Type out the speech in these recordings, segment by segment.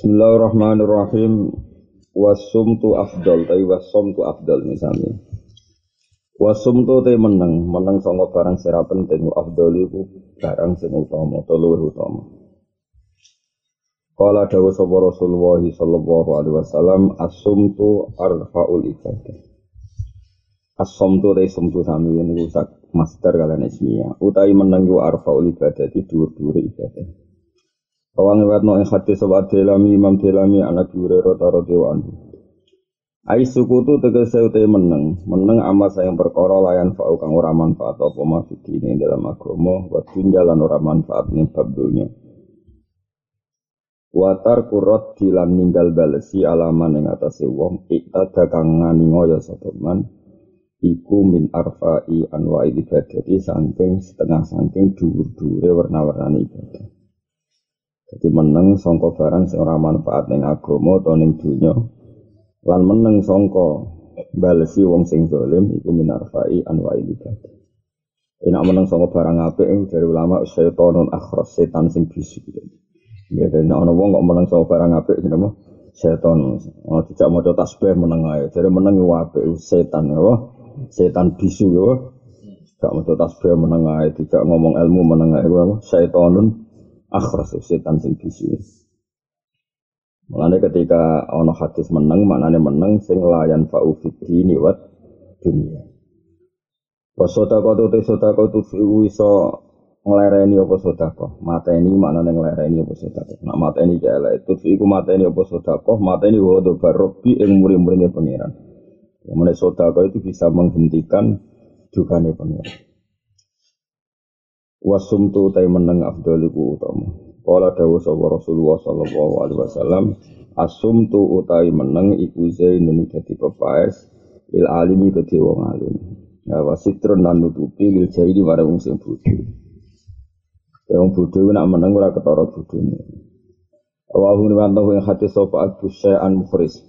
Bismillahirrahmanirrahim. Wasumtu afdal, tapi wasumtu afdal misalnya. Wasumtu te meneng, meneng sangka barang sira penting afdal iku barang sing utama, luwih utama. Kala dawuh sapa Rasulullah sallallahu alaihi wasallam, asumtu arfaul ibadah. Asumtu te sumtu sami niku sak master kalian ismiyah. Utawi meneng iku arfaul ibadah dhuwur-dhuwur ibadah. Kawan no ing sobat Delami Imam Delami anak Hurairah radhiyallahu anhu. Ai sukutu tegese utai meneng, meneng amal sayang perkara layan fa'u kang ora manfaat apa mafidine dalam agama wa jalan ora manfaat ning bab. Watar kurot dilan ninggal balesi alaman ing atase wong iktada kang ngani ngoyo sapa man iku min arfa'i anwa'i ibadati saking setengah saking dhuwur-dhuwure warna-warnane ibadah. Jadi meneng songko barang ora manfaat ning agama utawa ning dunya. Lan meneng songko balesi wong sing zalim iku minarfai anwa'i ibadah. Enak meneng songko barang apik dari ulama syaitonun akhras setan sing bisu. Ya dan ana wong kok meneng songko barang apik jenenge setan. Oh tidak mau tasbih meneng ae. Jadi meneng apik setan ya. Setan bisu ya. Gak mau tasbih meneng ae, tidak ngomong ilmu meneng ae. Syaitonun akhras setan sing bisu. Mulane ketika ana hadis meneng, maknane meneng sing layan fa'u fitini wat dunia. Wasodako tu te sodako tu iso nglereni apa sodako. Mateni maknane nglereni apa sodako. Nak mateni jala itu iku mateni apa sodako. Mateni wado barobi ing muri-murine pangeran. Yang mana sodako itu bisa menghentikan dukane pangeran. Wasumtu tay meneng afdaliku utama. Kala dawu sapa Rasulullah sallallahu alaihi wasallam asumtu utai meneng iku zainun dadi pepaes il alimi kedhe wong alim ya wasitrun lan nutupi lil jahili marang wong sing bodho. Ya wong bodho nak meneng ora ketara bodhone. Wa hum wantu ing hati sapa abu syai'an mukhris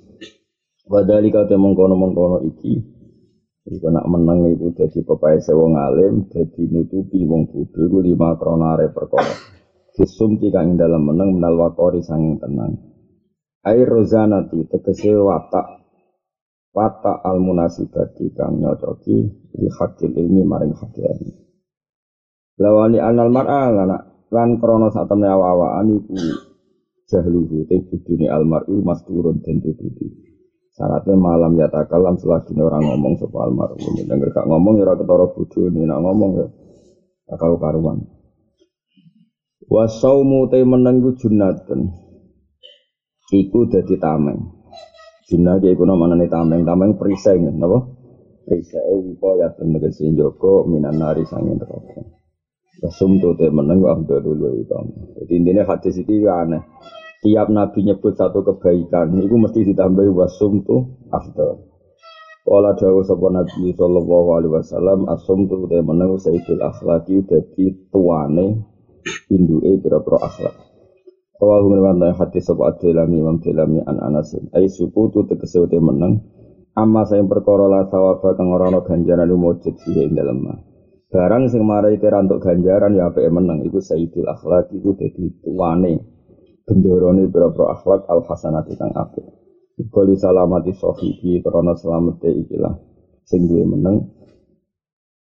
wa dalika te mengkono-mengkono iki Iku nak menang itu jadi pepai sewong alim, jadi nutupi wong bodho iku lima kronare perkara. Fisum tika ing dalam menang menal wakori sanging tenang. Air rozanati tegese watak watak al munasibati kang nyocoki di hakil ilmi maring hakil. Lawani anal mar'a lana lan krono sak temne awa-awaan iku jahluhu te budune al mar'u masturun den tutupi. Syaratnya malam ya takalam selagi orang ngomong soal almarhum. Dengar kak ngomong ya ketara bodoh ini nak ngomong ya akal karuan. Wasaumu te menenggu junatun. Iku dadi tameng. Junah ki iku namane tameng, tameng perisai napa? Perisai wipo ya tegese joko minan nari sangin neraka. Wasum tu te meneng wa dulu utama. Jadi intinya hadis iki aneh tiap nabi nyebut satu kebaikan itu mesti ditambahi wasum tuh afdal. Kala dawuh sapa Nabi sallallahu alaihi wasallam asum tu te meneng sayyidul akhlaqi dadi tuane induke pira-pira akhlak. Kawahu ngewanta hati sapa Adilami Imam an Anas. Ai suku tu tegese te meneng amma sing perkara la sawaba kang ora ana ganjaran mujud ing dalem Barang sing marai kira untuk ganjaran ya apike meneng iku sayyidul akhlaq iku dadi tuane bendorone pira-pira akhlak al hasanati kang apik. Kali salamati sahibi karena selamete ikilah sing duwe meneng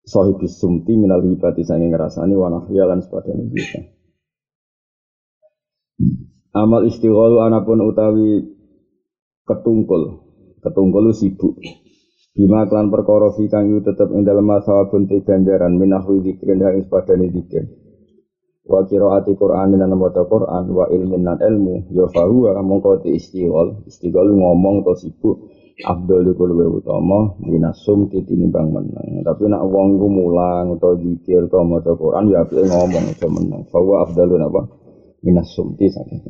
sahibi sumti minal hibati sange ngrasani wa nahya lan sepadane bisa. Amal istighalu anapun utawi ketungkul, ketungkul sibuk. Bima klan perkara fi kang tetep ing dalem masawabun te ganjaran minahwi zikrin ing sepadane zikir wa qiraati Qur'an lan maca Qur'an wa ilmin ilmu ya fahuwa mongko di istighol istighol ngomong to sibuk Abdul iku luwih utama minasum tinimbang meneng. Tapi nak wong ku mulang utawa zikir utawa maca Quran ya apike ngomong aja meneng. Fahuwa afdalun apa? Minasum ti saking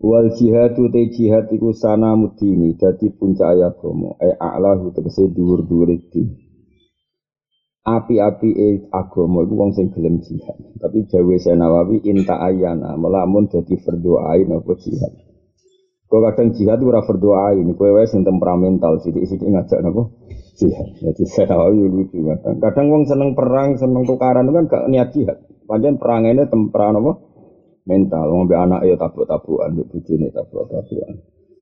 wal jihadu te jihad iku sana mudini dadi puncak agama e a'lahu tegese dhuwur-dhuwur iki api-api e agama iku wong sing gelem jihad. Tapi jawe Nawawi inta ayana melamun dadi berdoain apa jihad. Kau kadang jihad ora berdoain, kowe wae sing temperamental sithik-sithik ngajak napa jihad. Jadi Nawawi lucu kadang. Kadang wong seneng perang, seneng tukaran kan gak niat jihad. Pancen perangane temperan apa mental. Ngombe anak ya tabuk-tabukan, mbek bojone tabuk-tabukan.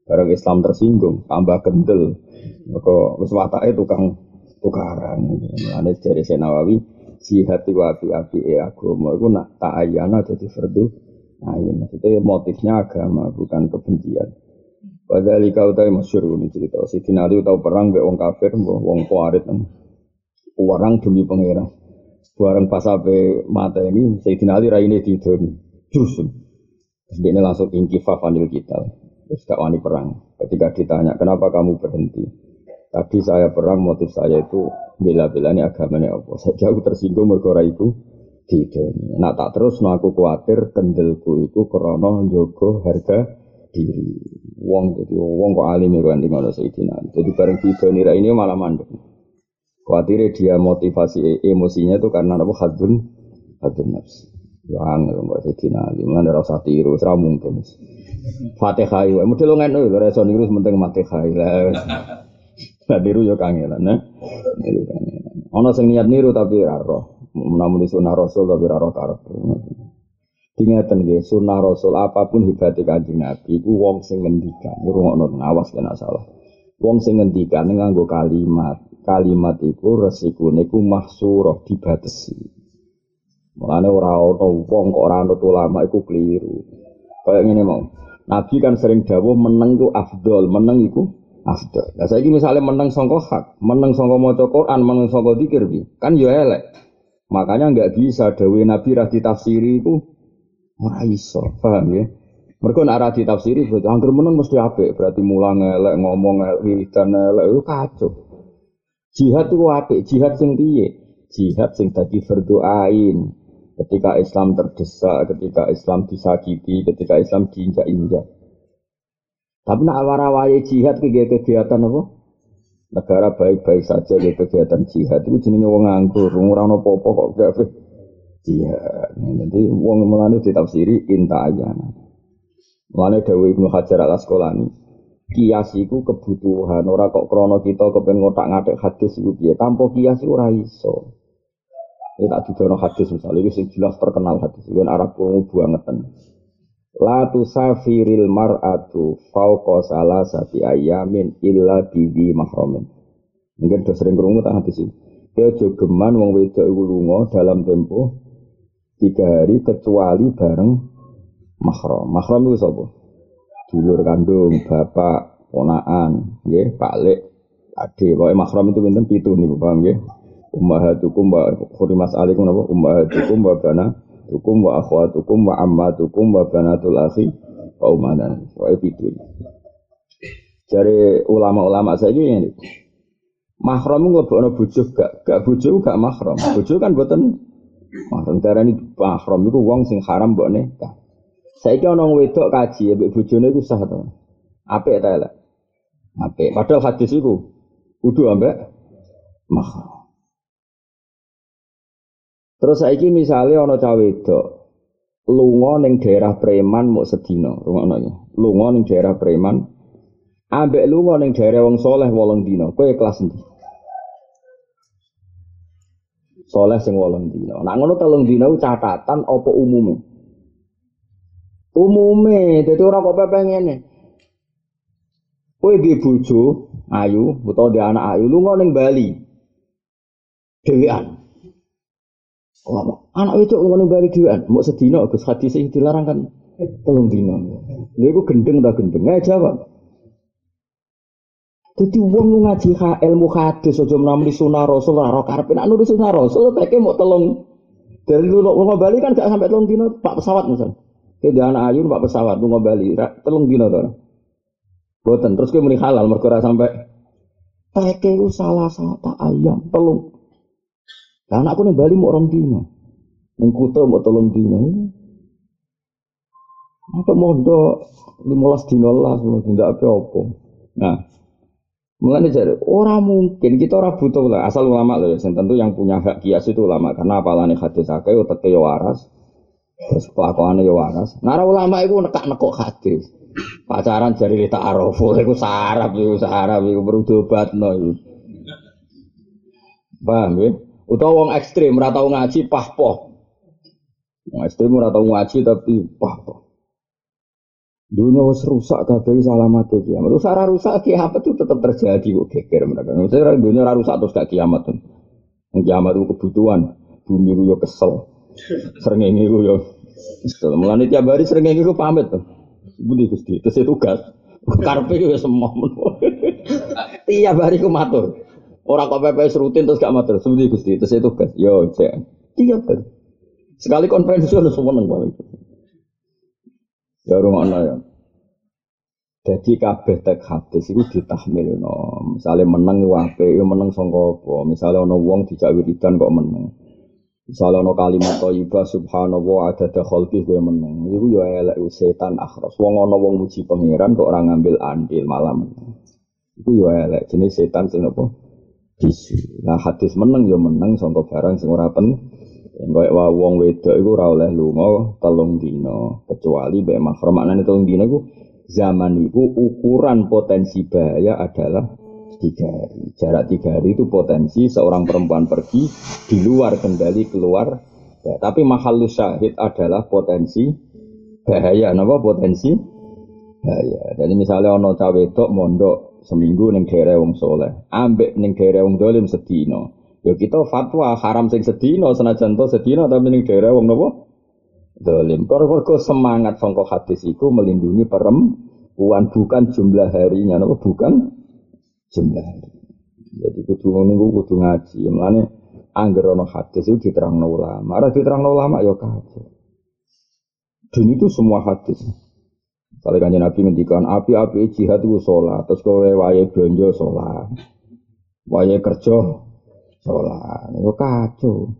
Barang Islam tersinggung, tambah gendel. Maka wis watake tukang tukaran. Ane dari Senawawi, jihad itu api-api e agama itu nak tak ayana jadi fardu ayin. Maksudnya motifnya agama bukan kebencian. Padahal kau tahu masyur ini cerita. Si Ali tahu perang be wong kafir, wong kuarit, orang demi pangeran. Barang pas sampai mata ini, Sayyidina Ali raine didoni. Justru. Dia langsung ingkifah fanil kita. Terus gak wani perang. Ketika ditanya, kenapa kamu berhenti? Tadi saya perang, motif saya itu bela-bela ini agamanya apa. Saya jauh tersinggung mergora itu didoni. Nah tak terus, nah aku khawatir kendelku itu krono jogo harga diri. Wong jadi wong kok alim ya kan ngono Sayyidina. Jadi bareng didoni ini malah mandek. Khawatir dia motivasi emosinya itu karena apa hadun hadun nafsi. Ya angel mbak Sayyidina Ali. Mana rasa tiru, serah mungkin. Fatihah itu, model ngono lho reso niru penting Fatihah. Nah niru yo kangelan, nah. Niru kangelan. Ana sing niat niru tapi ora roh. Namun di sunnah Rasul tapi ora roh karep. Ingatan nggih, sunnah Rasul apa pun hebatnya kanjeng Nabi, iku wong sing ngendikan, ngrungokno kena salah. Wong sing ngendikan nganggo kalimat, kalimat iku resikune iku mahsurah dibatesi. Mulane ora ana wong kok ora anut iku keliru. Kayak ngene mau. Nabi kan sering dawuh meneng ku afdol, meneng iku afdol. Lah saiki misalnya meneng sangka hak, meneng sangka maca Quran, meneng sangka zikir kan ya elek. Makanya nggak bisa dawuh Nabi ra ditafsiri iku Ora iso, paham ya? Mereka nak rati tafsiri berarti angker meneng mesti apik, berarti mulang elek ngomong elek wiridan elek itu kacau. Jihad itu apik, jihad sing piye? Jihad sing tadi berdoain. Ketika Islam terdesak, ketika Islam disakiti, ketika Islam diinjak-injak. Tapi nak warawai jihad ke kegiatan apa? Negara baik-baik saja ke kegiatan jihad itu jenenge wong nganggur, ora ono apa-apa kok gak Iya, nanti uang melani ditafsiri inta ayana. Mulane Dewi Ibnu Hajar al Asqalani, kias iku kebutuhan ora kok krono kita kepen ngotak-ngatik hadis iku piye. Tanpa kias ora iso. Ini tak didono hadis misalnya, ini jelas terkenal hadis. Ini Arab kuno bangetan. La tusafiril mar'atu fauqa salasati ayamin illa bidi mahramin. Mungkin udah sering kerungu tak hadis ini. Dia jogeman wong wedok iku lunga dalam tempo tiga hari kecuali bareng mahram. Mahram itu sapa? Dulur kandung, bapak, ponaan, nggih, Lek, ade. Pokoke mahram itu pinten pitu niku, paham nggih? Ummahatukum wa khurimas alaikum napa? Ummahatukum wa banatukum wa akhwatukum wa ammatukum wa banatul akhi wa umadan. Pokoke pitu. Dari ulama-ulama saya ini, mahram ngelebokno bojo gak, gak bojo gak mahram. Bojo kan buatan Mahram darani mahram iku wong sing haram mbok nikah. Saiki wong wedok kaji mbek bojone iku sah to. Apik ta elek? Apik. Padahal hadis iku kudu ambek mahram. Terus saiki misalnya ana cah wedok lunga ning daerah preman mau sedina, rungokno ya. Lunga ning daerah preman ambek lunga ning daerah wong soleh wolong dina. Kowe kelas endi? soleh sing wolong dina. Nak ngono telung dina catatan apa umume? Umume, dadi ora kok pepe ngene. Kowe di bojo ayu utawa di anak ayu lunga ning Bali. Dewean. Oh, anak itu ning Bali dhewean, mau sedina Gus hadis sing dilarang kan telung dina. Lha iku gendeng ta gendeng? Nggak jawab. Jadi wong ngaji ilmu hadis aja menamuni sunnah rasul ora karepe nek nurut sunnah rasul teke mau telung dari lu mau Bali kan gak sampai telung dino pak pesawat misal. Ke anak ayu pak pesawat lu Bali telung dino to. Boten terus kowe muni halal mergo sampai teke ku salah satu ayam telung. Lah anakku ning Bali mau orang dino. Ning kutha mau telung dino. Apa mondok 15 dino lah, tidak apa-apa. Nah, Mulai jadi orang mungkin kita orang butuh lah asal ulama loh, yang tentu yang punya hak kias itu ulama karena apalane hadis akeh otak yo waras, terus kelakuannya yo waras. Nara ulama itu nekak nekok hadis, pacaran jadi kita arofu, itu sarap itu sarap itu berudobat no itu. Paham ya? Utawa wong ekstrim, ora tau ngaji pahpoh. Nah, SD ora tau ngaji tapi wah. Dunia wis rusak kabeh salamat kiamat. Rusak ora rusak kiamat itu tetap terjadi kok geger mereka. Maksudnya dunia ora rusak terus gak kiamat tuh. Kiamat itu kebutuhan. Bumi ku yo kesel. Srengenge ku yo kesel. Mulane tiap hari srengenge ku pamit tuh. Budi Gusti, terus tugas. Karpe ku semua. Tiap hari ku matur. Orang kok PPS rutin terus gak matur. Budi Gusti, terus tugas. Yo, cek. Tiap hari. Sekali konferensi harus seneng paling. Ya rumah ya. Jadi kabeh tek hadis itu ditahmil no. Misalnya menang wape, ya menang songko apa. Misalnya ono wong dijak wiridan kok menang. Misalnya ono kalimat thayyibah subhanallah ada khalqih gue menang. Iku ya elek setan akhros. Wong ono wong muji pangeran kok orang ngambil andil malam. Iku ya elek jenis setan sing apa? Bisu. Nah hadis menang ya menang songko barang sing ora pen Enggak wa wong wedok iku ora oleh lunga telung dina kecuali mbek mahram. Maknane telung dina iku zaman itu ukuran potensi bahaya adalah tiga hari. Jarak tiga hari itu potensi seorang perempuan pergi di luar kendali keluar. Ya, tapi mahal syahid adalah potensi bahaya. Napa potensi bahaya. Jadi misalnya ono cawe mondok seminggu neng daerah wong soleh, ambek neng daerah wong dolim sedino. Ya kita fatwa haram sing sedina senajan to sedina tapi ning daerah wong napa? Dolim. Kok semangat sangka hadis iku melindungi perempuan bukan jumlah harinya napa bukan jumlah hari. Jadi kudu niku kudu ngaji. Mulane angger ana hadis itu diterangno ulama. Ora diterangno ulama ya kacau. Dan itu semua hadis. Kalau kanjeng Nabi ngendikan api-api jihad itu sholat, terus kowe wayahe belanja sholat, wayahe kerja sholat. Itu kacau.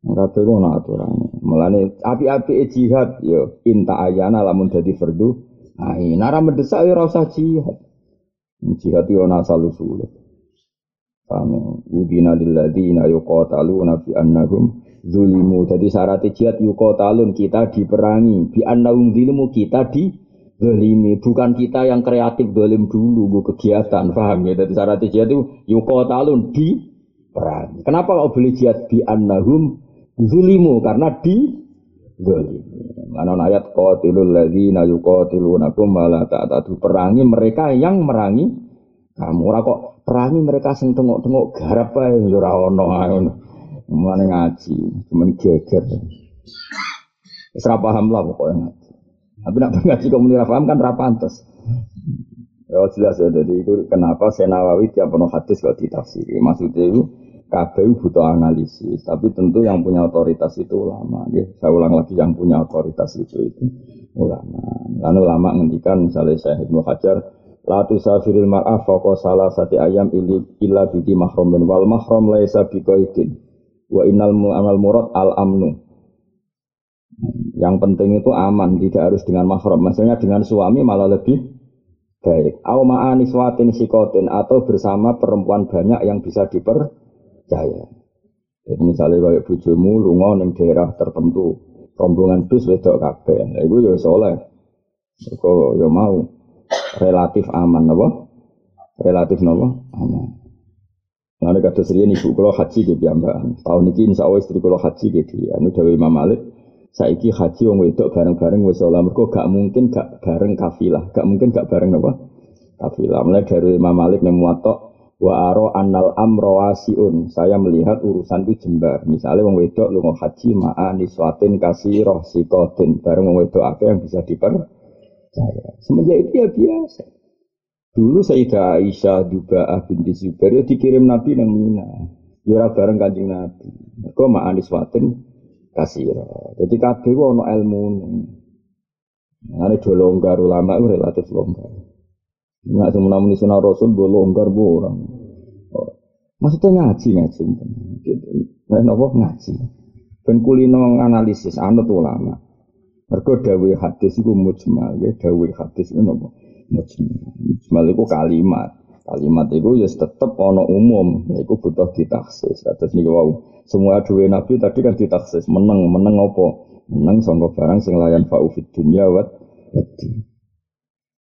Kabeh ku ana aturane. Mulane api-api jihad yo inta ayana lamun dadi fardu. Nah, nara mendesak yo ora usah jihad. Jihad yo ana asal usul. Paham? Udina lilladzina yuqataluna fi annahum zulimu. Jadi syarat jihad yuqatalun kita diperangi. Bi annahum zulimu kita di zalimi. Bukan kita yang kreatif dolim dulu, gue kegiatan, paham ya? Jadi syarat jihad itu yuqatalun di perang. Kenapa kau beli jihad di annahum zulimu karena di zalim. Mana ayat qatilul ladzina yuqatilunakum wala ta'tadu perangi mereka yang merangi kamu. Ora kok perangi mereka sing tengok-tengok garap ae yo ngono. Mulane ngaji, cuman geger. Wis lah pokoknya. Tapi nak ngaji kok muni paham kan ora pantes. Ya jelas ya, jadi itu kenapa Senawawi tiap penuh hadis kok ditafsiri. Maksudnya itu kabeh butuh analisis, tapi tentu yang punya otoritas itu ulama. Ya. Saya ulang lagi yang punya otoritas itu itu ulama. Lalu ulama ngendikan misalnya saya Ibnu Hajar, la tusafiril mar'ah faqo salah sati ayam illa bidi mahramin wal mahram laisa biqaidin wa innal amal murad al amnu. Yang penting itu aman, tidak harus dengan mahram. Maksudnya dengan suami malah lebih baik. Au ma'aniswatin sikotin atau bersama perempuan banyak yang bisa diper percaya. Jadi misalnya kayak bujumu lunga ning daerah tertentu, rombongan bis wedok kabeh. Lah iku ya soleh. Kok ya mau relatif aman apa? Relatif napa? Aman. Lalu kata serian ibu kalau haji gitu ya mbak. Tahun ini insya Allah istri kalau haji gitu ya. Ini Dewi Imam Malik. Saiki haji wong wedok bareng-bareng wis ora mergo gak mungkin gak bareng kafilah, gak mungkin gak bareng apa? Kafilah. Mulai dari Imam Malik yang muatok wa aro annal amro wasiun. Saya melihat urusan itu jembar. Misalnya wong wedok lu mau haji ma'a niswatin kasih roh sikotin. Bareng wong wedok apa yang bisa dipercaya. Semenjak itu ya biasa. Dulu Sayyidah Aisyah Duba'ah binti Zubair ya dikirim Nabi nang Mina. Ya bareng kanjeng Nabi. Kok ma'a niswatin kasih roh jadi kabeh ono ilmu Ini dua longgar ulama itu relatif longgar Nggak semua namun sunnah Rasul gue longgar gue orang. Maksudnya ngaji ngaji. Gitu. Nah, apa ngaji. Ben kulino analisis anut ulama. Mergo dawe hadis iku mujmal ya dawe hadis itu napa? Mujmal. Mujmal iku kalimat. Kalimat itu ya tetep ana umum, iku butuh ditaksis. Terus niku wau. Semua dua nabi tadi kan ditaksis, meneng, meneng apa? Meneng sangka barang sing layan fa'u fid dunya wa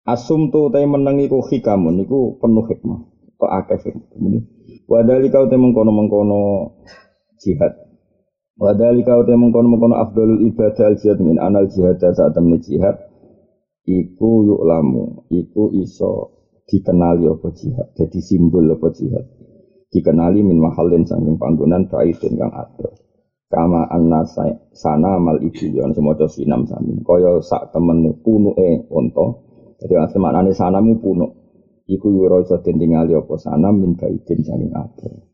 Asum tu tay menangi ku hikamun niku penuh hikmah. Kok akeh hikmah. Wadali kau te mengkono mengkono jihad. Wadali kau te mengkono mengkono afdalul ibadah al jihad min anal jihad saat temen jihad iku yuk lamu iku iso dikenali apa jihad jadi simbol apa jihad. Dikenali min mahalin sangking panggonan baidin kang adoh kama anna sana mal ibu yang semoga sinam sami kaya sak temen punuke unta jadi semaknane sanamu punuk. Iku yura iso den tingali apa sanam min baidin sangking adoh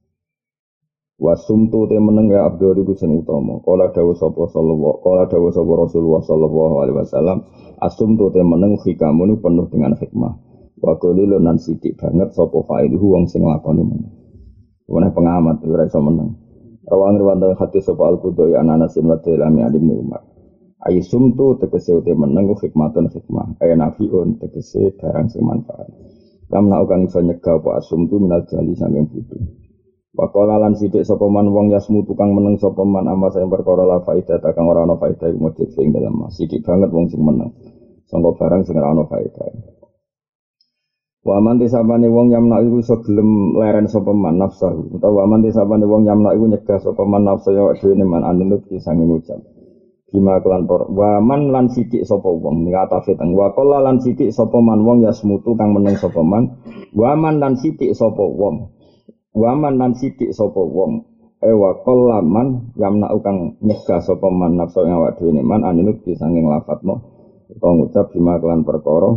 Wasumtu te meneng ya Abdul iku sing utama. Kala dawuh sapa sallallahu kala dawuh sapa Rasulullah sallallahu alaihi wasallam, asumtu te meneng hikamun penuh dengan hikmah. Wa qalilun nan sithik banget sapa failuhu wong sing lakoni meneng. Wene pengamat ora iso meneng. Rawang riwayat hati sapa al-Qudai ananasin wa tilami alim Umar. Ayi sumtu tegese te meneng hikmatun hikmah. Aya nafiun tegese barang sing manfaat. Kamna ukang iso nyegah apa asumtu minal jali saking butuh. Wakola lan sidik sapa man wong yasmu tukang meneng sapa man ama sing perkara la faedah ta kang ora ana faedah iku mujud sing dalem sidik banget wong sing meneng sangka barang sing ora ana faedah Wa man tisabane wong yamna iku iso gelem leren sapa man nafsahu utawa wa man tisabane wong yamna iku nyegah sapa man nafsu ya dhewe man anunut kisangin ucap Bima kelan por wa man lan sidik sapa wong ning atafe teng wa qala lan sidik sapa man wong yasmutu kang meneng sapa man. Wa man lan sidik sapa wong. Waman nan sidik sapa wong. Ewa kolaman yamna ukang nyegah sapa man nafsu yang awak dhewe man aninut disanging lafadzno utawa ngucap bima kelan perkara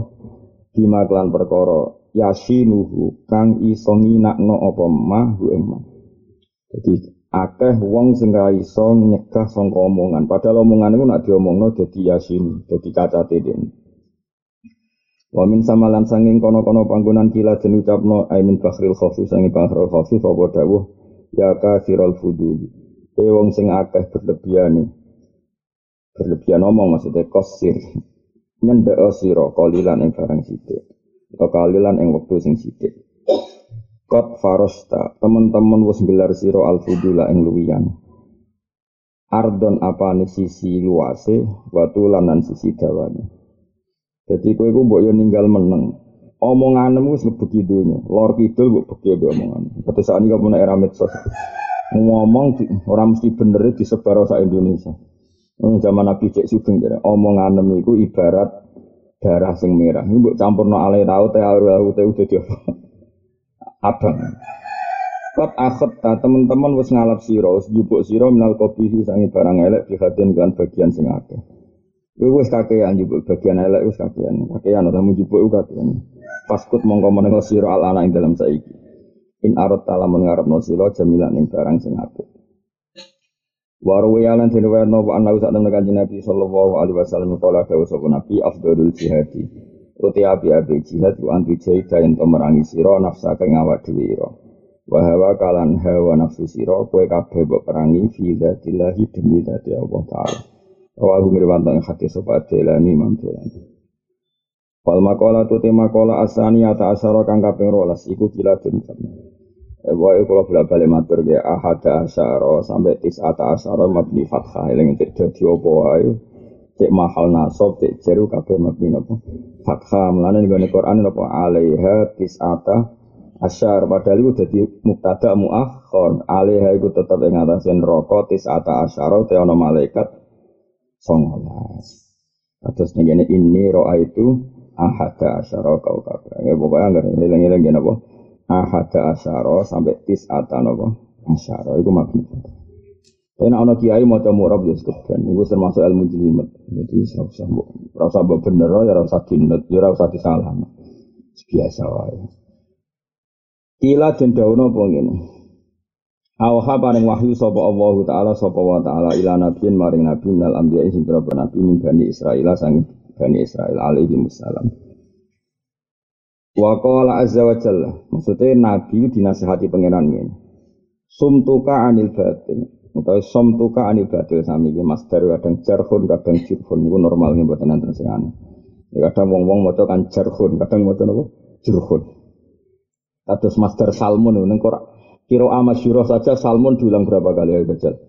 bima kelan perkara yasinuhu kang iso nginakno apa mah hu emang jadi akeh wong sing ra iso nyegah sangka omongan. Padahal omongan iku nek diomongno dadi yasin dadi cacate dene. Wa min samalan sanging kono-kono panggonan kila den ucapno ai min bakhril khofi sanging bakhril khofi apa dawuh ya kafirul fuduli. E wong sing akeh berlebihan berlebihan omong maksudnya kosir nyendek sira kalilan ing barang sithik atau kalilan ing wektu sing sithik Kot farosta teman-teman wis gelar sira al fudula ing luwian Ardon apa sisi luase watu lanan sisi dawane jadi kue ku mbok yo ninggal meneng. Omonganmu wis mlebu dunya. Lor kidul mbok beki mbek omongan. Kata saat ini kamu era medsos. Ngomong orang mesti bener disebar sa Indonesia. Ini zaman Nabi Cek Sugeng jadi omongan itu ibarat darah sing merah. Ini buat campur no alay tau teh aru aru teh udah dia abang. Kot akhot ta teman-teman wis ngalap siro, wis jupuk siro minal kopi sangi barang elek dihatin kan bagian sing. Kowe wis kakean jupuk bagian elek wis kakean. Kakean ora mu jupuk kakean. Paskut mongko menengo sira al ana ing dalam saiki. In arot tala ngarepno sira jamilan ing barang sing apik. Waru yalan diriwayat nopo ana sak temen kanjeng Nabi sallallahu alaihi wasallam kala dawuh sapa Nabi afdalul jihadi. Uti api api jihad ku anti jaida yang pemerangi sira nafsa kang awak ira. Wa kalan hawa nafsu sira kowe kabeh mbok perangi fi dzatillahi demi dzati Allah taala. Rawahu ngriwanto ing hadis sapa Delani Imam Delani. Wal makola tu tema asani ata asara kang kaping 12 iku kila den Eh wae kula bola-bali matur ge ahada asara sampai tis ata asara mabni fathah eling cek dadi apa wae. Cek mahal nasab cek jeru kabeh mabni napa? Fathah mulane ning Quran napa alaiha tis ata asyar padahal itu jadi mubtada muakhir alaiha iku tetep ing atase neraka tis ata asyara te ana malaikat songolas. Terus nih ini roa itu ahada asyara kau kabeh. Ya pokoknya nggak ngiling-ngiling gini apa? Ahada asyara sampai tis atan apa? Asyara itu mabni. Tapi nak kiai mau coba murab ya sekeben. Itu termasuk ilmu jelimet. Jadi rasa rasa bener ya rasa dinut ya rasa disalah. Biasa wae. Kila den dawono apa ngene. Awha paring wahyu sapa Allah taala sapa wa taala ila nabiyin maring nabi minal anbiya sing nabi min bani Israil bani Israil alaihi wassalam. Wa qala azza wa jalla maksudnya nabi dinasihati pangeran ngene. Sumtuka anil batil utawa sumtuka anil batil sami iki masdar kadang jarhun kadang jirhun niku normal nggih mboten enten sing aneh. Ya kadang wong-wong maca kan jarhun kadang maca napa jirhun. Kados masdar salmun ning Quran Kiro amasyurah saja Salmon diulang berapa kali ya Gajal?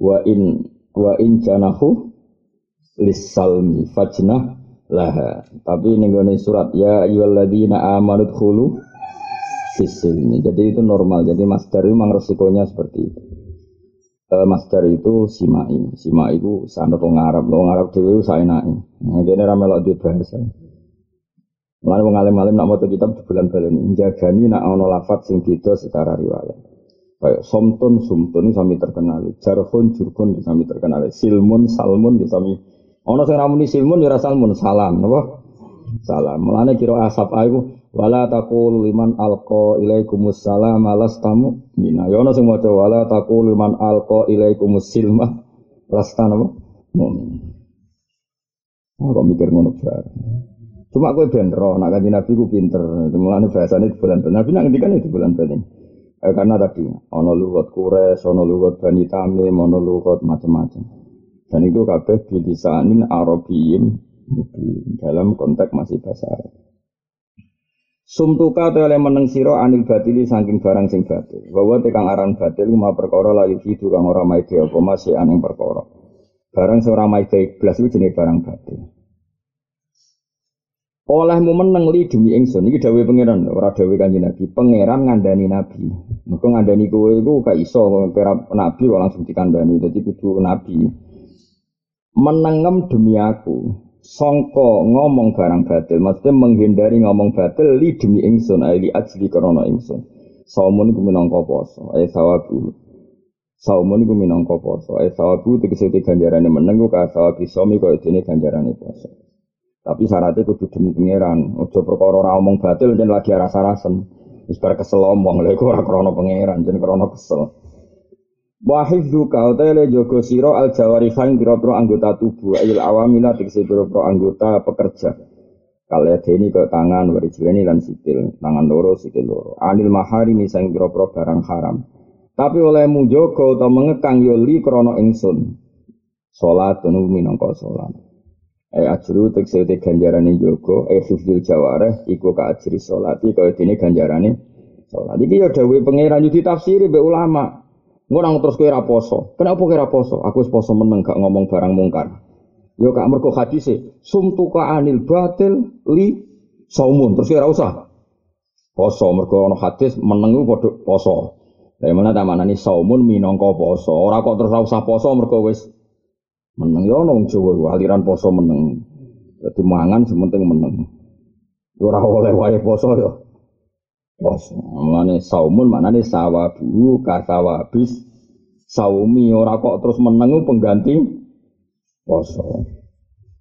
Wa in wa in janahu salmi fajnah laha. Tapi ini gue surat ya ayyuhalladzina amanu khulu fisilmi. Jadi itu normal. Jadi master itu memang resikonya seperti itu. uh, master itu simai. Simai itu sanad wong Arab, wong Arab dhewe saenake. Nah, kene ra melok di bahasa. Mulane wong alim-alim nak maca kitab bulan baleni njagani nak ana lafat sing beda secara riwayat. Kayak somtun sumtun sami terkenal, jarhun jurkun sami terkenal, silmun salmun sami ana sing ramuni silmun ya salmun salam napa? Salam. Mulane kira asap aku wala taqul liman alqa ilaikumus salam alastamu mina. Ya ana sing maca wala taqul liman alqa ilaikumus silma lastan apa? Mumin. Aku mikir ngono bareng. Cuma gue benro, nak kaji nabi gue pinter. Mulane bahasanya di bulan. Nabi nak ngendikan itu bulan bulan. Eh, karena tadi ono lugat kures, ono lugat bani tamim, ono lugat macam-macam. Dan itu kabeh bilisanin Arabiyin dalam konteks masih bahasa Arab. Sumtuka oleh meneng siro anil batili saking barang sing batil. Bahwa tekang aran batil ma perkara layu fidu kang ora maide apa masih aneng perkara. Barang seorang maide iblis itu jenis barang batil. Olehmu meneng li demi ingsun. Iki dawuhe pangeran ora dawuhe kanjeng Nabi. Pangeran ngandani nabi. Mergo ngandani kowe iku gak iso kira nabi kok langsung dikandani. Dadi kudu nabi menengem demi aku songko ngomong barang batil maksudnya menghindari ngomong batil li demi ingsun li ajli krana ingsun saumun iku minangka poso ae sawabu saumun iku minangka poso ae sawabu tegese ganjarane meneng ku ka sawabi somi kaya dene ganjarane poso tapi syaratnya kudu demi pangeran. Ojo perkara ora omong batil dan lagi rasa-rasen. Wis bar kesel omong lha iku ora krana pangeran, jen krana kesel. Wa hifdzu ka utale jogo sira al jawarihan pira-pira anggota tubuh ayil awamila tegese pira-pira anggota pekerja. Kalian deni ke tangan, warijileni lan sikil, tangan loro, sikil loro. Anil mahari misang pira-pira barang haram. Tapi oleh mujogo atau mengekang yoli krono ingsun. Salat tunu minangka salat. Eh ajru tekse te ganjarane yoga, eh jawareh iku ka ajri salati kaya dene ganjarane salat. Iki ya dawuhe pangeran ditafsiri mbek ulama. Ngono terus kowe ra poso. Kenapa kowe ra poso? Aku poso meneng gak ngomong barang mungkar. Yo gak mergo hadise sumtuka anil batil li saumun. Terus ora usah poso mergo ana hadis meneng iku padha poso. Lah mana ta manani saumun minangka poso. Ora kok terus usah poso mergo wis Meneng ya nong Jawa aliran poso meneng. Jadi mangan sementing meneng. Ora oleh wae poso ya. Poso. Mulane saumun maknane sawabu kasawabis saumi ora kok terus meneng pengganti poso.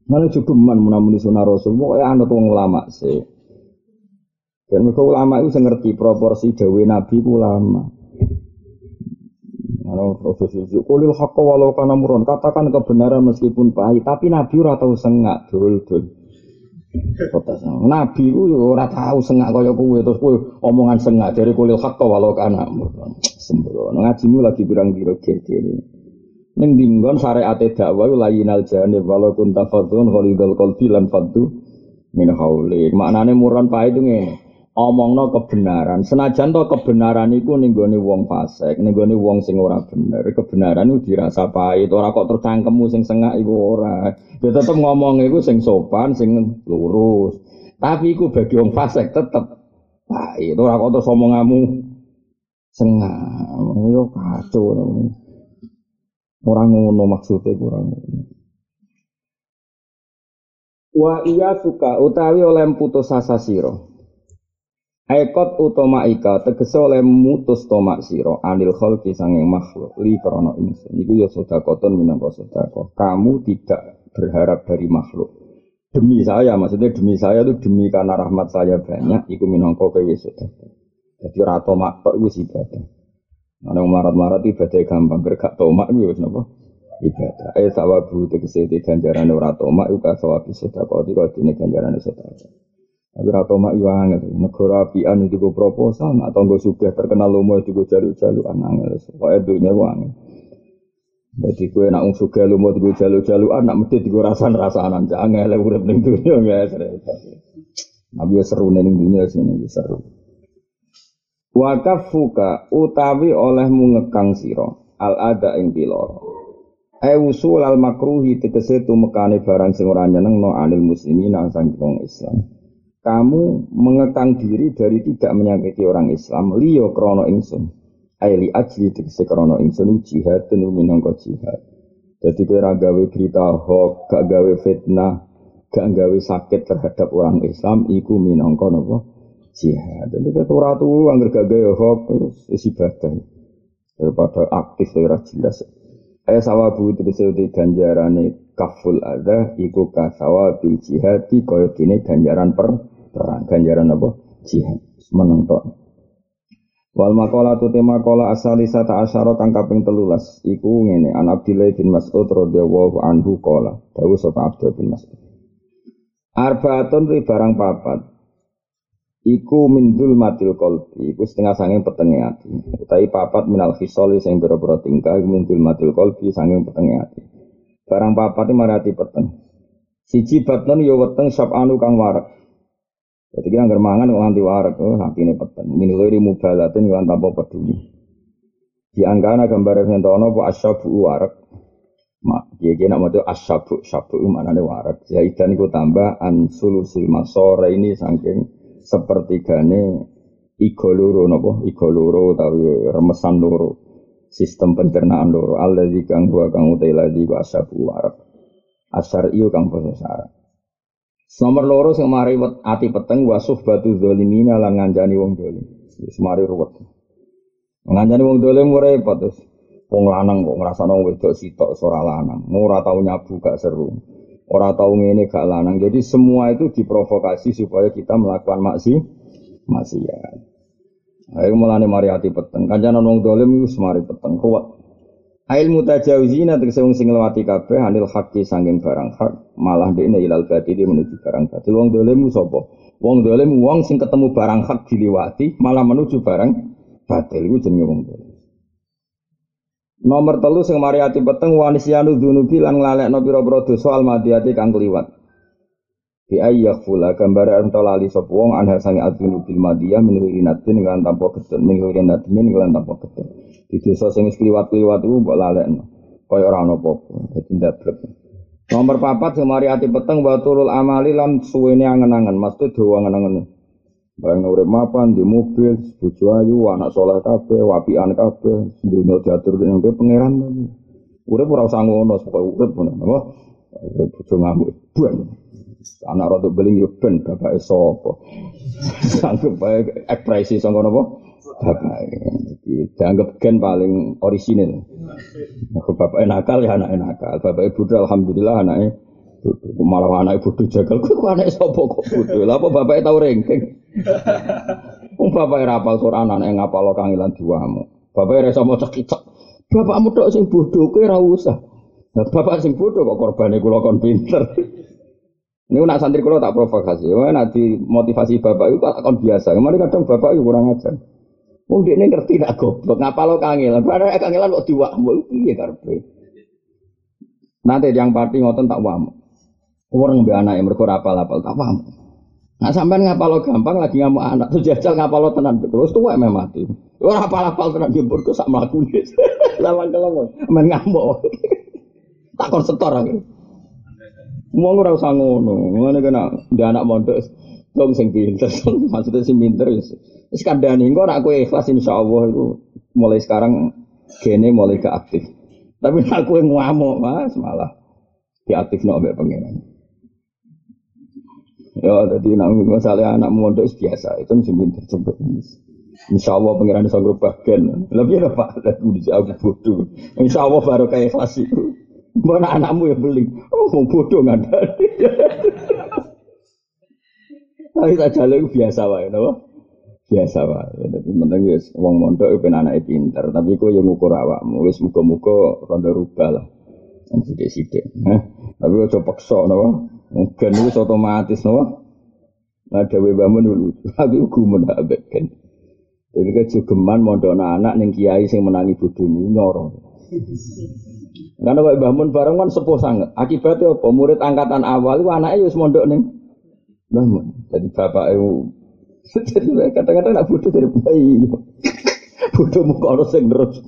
Mana cukup man menamuni sunnah rasul, pokoknya anut wong ulama sih. Dan mereka ulama itu ngerti proporsi dawe nabi ulama. Ana proses kulil haqqa walau kana muron. Katakan kebenaran meskipun pahit, tapi Nabi ora tahu sengak dul-dul. Nabi ku ora tahu sengak kaya kowe terus kowe omongan sengak dari kulil haqqa walau kana. Sembrono ngajimu lagi birang biro gede. Ning dinggon syariat dakwah layinal janib walau kunta khalidul qalbi lan fadhu min hauli. Maknane muron pahit itu ngene omongno kebenaran. Senajan to kebenaran iku ning gone wong fasik, ning gone wong sing ora bener. Kebenaran iku dirasa pahit, ora kok tercangkemmu sing sengak iku ora. Ya tetep ngomong iku sing sopan, sing lurus. Tapi iku bagi wong fasik tetep pahit. Ora kok terus omonganmu sengak. Yo kacau. Orang ngono maksudnya kurang Wa iya suka utawi oleh putus asa siro. Ekot utama ika tegese oleh mutus tomak siro anil kholki sanging makhluk li krono ingsun. Iku ya sodakoton minangka sodako. Kamu tidak berharap dari makhluk. Demi saya, maksudnya demi saya itu demi karena rahmat saya banyak. Iku minangka kowe sodako. Jadi rato mak tok iku ibadah. Ana marat-marat ibadah gampang, bergak tomak iku wis napa? Ibadah. Eh sawabu tegese tomak iku kasawabi sedekah iki kok dene ganjarane sedekah. Tapi rata mak yo angel. Negara apian itu gue proposal, nak tonggo sudah terkenal lomo itu gue jalu-jalu angel. Pokoknya dunia gue angel. Jadi gue nak ung suka lomo itu gue jalu-jalu anak mesti gue rasan rasanan angel. Urip ning dunia nggak repot. Nabi seru ning dunia sini seru. Wakafuka utawi olehmu ngekang siro al ada ing piloro. E usul al makruhi tegese tumekane barang sing ora nyeneng no anil muslimin sang Islam kamu mengekang diri dari tidak menyakiti orang Islam liyo krono ingsun Aili ajli tegese krana ingsun jihad tenu minangka jihad. Jadi kira gawe berita hoax, gak gawe fitnah, gak gawe sakit terhadap orang Islam, iku minangka napa jihad. Jadi ora tuh anggar gak gawe hoax terus isi badan daripada aktif ora jelas. Eh sawabu tegese ganjarane kaful ada iku kasawa bil jihad kaya dene ganjaran per perang, ganjaran apa? Jihad. Meneng Wal makola tu tema kola asali sata asyara kang kaping telulas. Iku ngene. An Abdillah bin Mas'ud radhiyallahu anhu kola dawuh sapa Abdul bin Mas'ud. Arbaatun ri barang papat. Iku mindul matil kolbi iku setengah sanging petenge ati. Utawi papat minal khisoli sing boro-boro tingkah mindul matil kolbi sanging petenge ati. Barang papat iki marati peteng. Siji batun yo weteng sab anu kang warak jadi kita nggak mangan kok nganti warak, oh hati ini peteng. Ini lori mubalatin kan tanpa peduli. Di angkana gambar tahu bu asyabu warak. Mak, dia kira nama itu asyabu, syabu mana nih warak. Zaidan itu tambah ansulusil masore ini saking seperti gane igoloro nopo igoloro tapi remesan loro sistem pencernaan loro di kang gua kang utai lagi asyabu warak. Asar iyo kang syarat. Nomor loro sing mari ati peteng wasuh batu zalimina lan nganjani wong dolim. Wis mari ruwet. Nganjani wong dolim ora repot terus. Wong lanang kok ngrasakno wedok sitok ora lanang. Ora tau nyabu gak seru. Ora tau ngene gak lanang. Jadi semua itu diprovokasi supaya kita melakukan maksi maksiat. Ayo mulane mari ati peteng. Kancanan wong dolim wis mari peteng ruwet. Ail mutajawizina tegese wong sing nglewati kabeh anil haqqi sanging barang hak malah dekne ilal batili menuju barang batil. Wong dolim sapa? Wong dolim wong sing ketemu barang hak diliwati malah menuju barang batil. Iku jenenge wong dolim Nomor telu sing mari ati peteng wanisyanu dzunubi lan nglalekno pira-pira dosa almadiyati kang kliwat. Bi ayyakfula gambar ento lali sapa wong anha sange adzunu bil madiyah min natin kan tanpa ketun min natin kan tanpa ketun. Di dosa sing wis kliwat-kliwat iku mbok lalekno. Kaya ora ana apa-apa. Dadi ndablek. Nomor papat sing mari ati peteng wa turul amali lan suwene angen-angen, mesti dawa angen-angen. Bayang urip mapan di mobil, bojo ayu, anak soleh kabeh, wapian kabeh, dunia diatur dengan pangeran. Urip ora usah ngono, pokoke urip ngono. Apa? Urip bojo ngamuk. Buan. Anak rada beling yo ben bapake sapa. Sanggup bae ekspresi sangka napa? Bapak. Jadi dianggap gen paling orisinil. Aku bapak nakal ya anak nakal. Bapak ibu alhamdulillah anaknya malah anak ibu jagal. Kok anak sapa kok bodoh? Lah apa bapak tahu rengking? Wong bapak rapal Quran anak ngapal kangilan diwamu. Bapak ora iso maca kitab. Bapakmu tok sing bodoh kowe ora usah. Bapak sing bodoh kok korbane kula kon pinter. Ini nak santri kalau tak provokasi, wah nanti motivasi bapak itu akan biasa. Kemarin kadang bapak itu kurang ajar. Mungkin ini ngerti tak goblok, ngapa lo kangelan? Padahal kangelan kok diwamu, iya karpe. Nanti yang party ngotot tak wamu. Orang be anak yang berkor apal apal tak wamu. Nah sampai ngapa lo gampang lagi ngamuk anak tuh jajal ngapa lo tenan terus tua emang mati. Orang apal apal tenan jemput tuh sak melakukan. Lawan kelong, main ngamuk. Tak kon setor aku. Wong ora usah ngono. Ngene kena anak mondok dong sing pinter. Maksudnya sing pinter wis kandhani engko nek kowe ikhlas insyaallah itu mulai sekarang gene mulai ke aktif. Tapi nek kowe ngamuk Mas malah diaktif no mbek pangeran. Ya, jadi nak misalnya anak mondok biasa, itu mesti pinter cepet. Insya Allah pengiran bisa berubah gen. Lebih apa? Lebih aku bodoh. Insya Allah baru kayak ikhlas itu. Mana anakmu yang beli? Oh, bodoh nggak ada. Tapi tak jalan biasa wae, no? Biasa wae. Jadi penting ya, uang mondok itu kan anak pinter. Tapi kok yang ngukur awakmu, wis muka-muka rada rubah lah. Yang sidik-sidik. Eh? Tapi kok coba paksa, no? Mungkin itu otomatis, no? Nah, dewe bangun dulu. Tapi gumun abek kan. Jadi jogeman mondok anak yang kiai sing menangi bodohmu nyorong. Karena kalau bangun bareng kan sepuh sangat. Akibatnya apa? Murid angkatan awal itu anaknya ya mondok nih. Bangun. Jadi bapak itu jadi kadang-kadang nak bodoh dari bayi. Bodoh muka orang yang terus.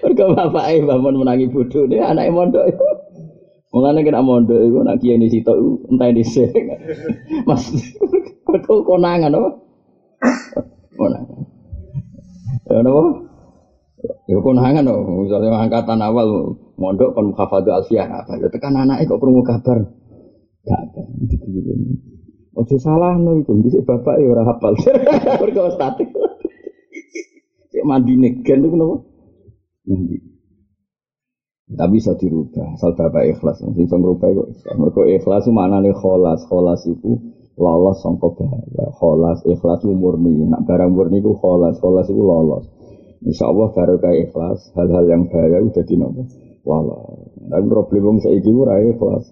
Mereka bapak itu bangun menangi bodoh nih anaknya mondok itu. Mulanya kena mondok itu nak kiai di situ entah di sini. Mas, kau konangan apa? Konangan. Ya napa? Ya konangan loh, misalnya angkatan awal mondok kon hafadhu alfiyah apa ya tekan anake kok krungu kabar. Gak apa. Ojo salah no itu, bisa bapak ya orang hafal. Mereka statik. Cek mandi negen itu kenapa? Mandi. Tapi bisa dirubah, asal bapak ikhlas. Sing bisa ngerubah kok. Mereka ikhlas nih kholas, kholas itu lolos sangka bahaya. Kholas ikhlas murni. Nak barang murni itu kholas, kholas itu lolos. Insya Allah baru kayak ikhlas, hal-hal yang bahaya udah di lolos. Tapi problem yang saya itu ikhlas.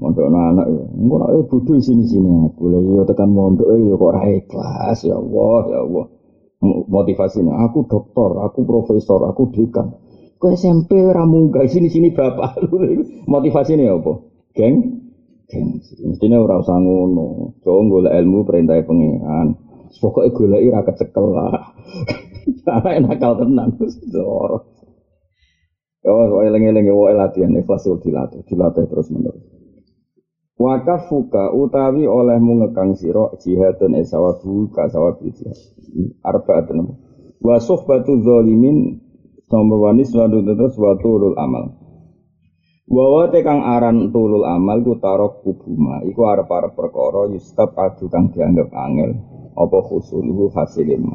Mondok anak ya, engko nek bodoh sini-sini aku lha yo tekan mondok ya kok ora ikhlas ya Allah ya Allah. Motivasinya aku dokter, aku profesor, aku dekan. Kok SMP ora munggah sini-sini bapak. Motivasinya apa? Geng gengsi. Mestinya ora usah ngono. Coba golek ilmu perintah pengiran. Pokoknya golek ira kecekel lah. Anak nakal tenan terus dor. Oh, eling-eling wae latihan ikhlas dilatih, dilatih terus menerus. Wakafuka utawi olehmu ngekang sira jihadun esawabu ka sawabu jihad. Arba'atun. Wa suhbatu zalimin nomor wanis wa terus wa amal. Wawa kang aran tulul amal ku tarok kubuma iku arep-arep perkara yustab adu kang dianggap angel apa khusuluhu hasilin.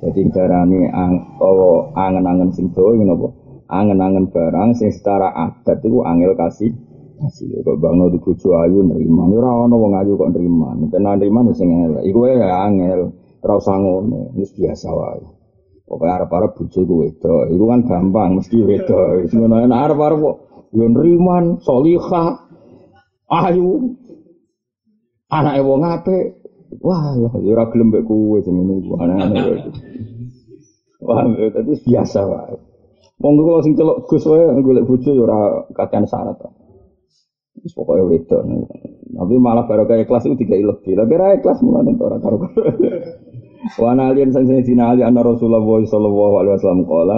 Jadi darani ang angen-angen sing dawa napa? Angen-angen barang sing secara adat iku angel kasih kasih kok bangno di bojo ayu nerima. Ora ana wong ayu kok nerima. Nek nerima sing elek. Iku ya angel. Ora usah ngono, biasa wae. Pokoke arep-arep bojo iku wedok. Iku kan gampang mesti wedok. Wis ngono enak arep-arep kok yo nriman, salihah, ayu. Anake wong apik. Wah, ya ora gelem mek kowe jenenge aneh-aneh. Wah, tadi biasa wae. Wong kula sing celok Gus wae golek bojo ya ora kakean syarat. Wis pokoke wedok. Tapi malah baru kayak kelas itu tiga lebih. Tapi raya kelas mulai orang karo. Wana alian sang sang dina ali anna Rasulullah sallallahu alaihi wasallam qala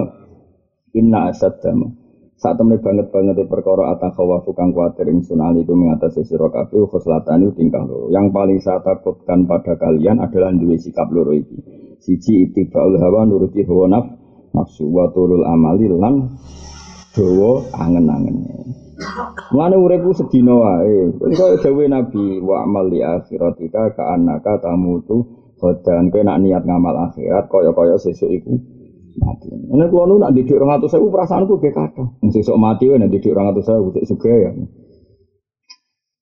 inna asaddam saat temen banget banget perkara atakhawa kang kuatir ing sunali ku mengatasi sira kabeh khoslatani tingkah loro. Yang paling saya takutkan pada kalian adalah duwe sikap loro iki. Siji ittiba'ul hawa nuruti hawa naf, nafsu wa turul amali lan dawa angen-angen. Mulane uripku sedina wae. Kaya dawuh Nabi wa amal li akhiratika ka annaka tamutu dan kowe nak niat ngamal akhirat kaya-kaya sesuk iku mati. Nek kula nu nak didik 200.000 perasaanku ge kathah. Sesuk mati wae nak didik 200.000 sik suge ya.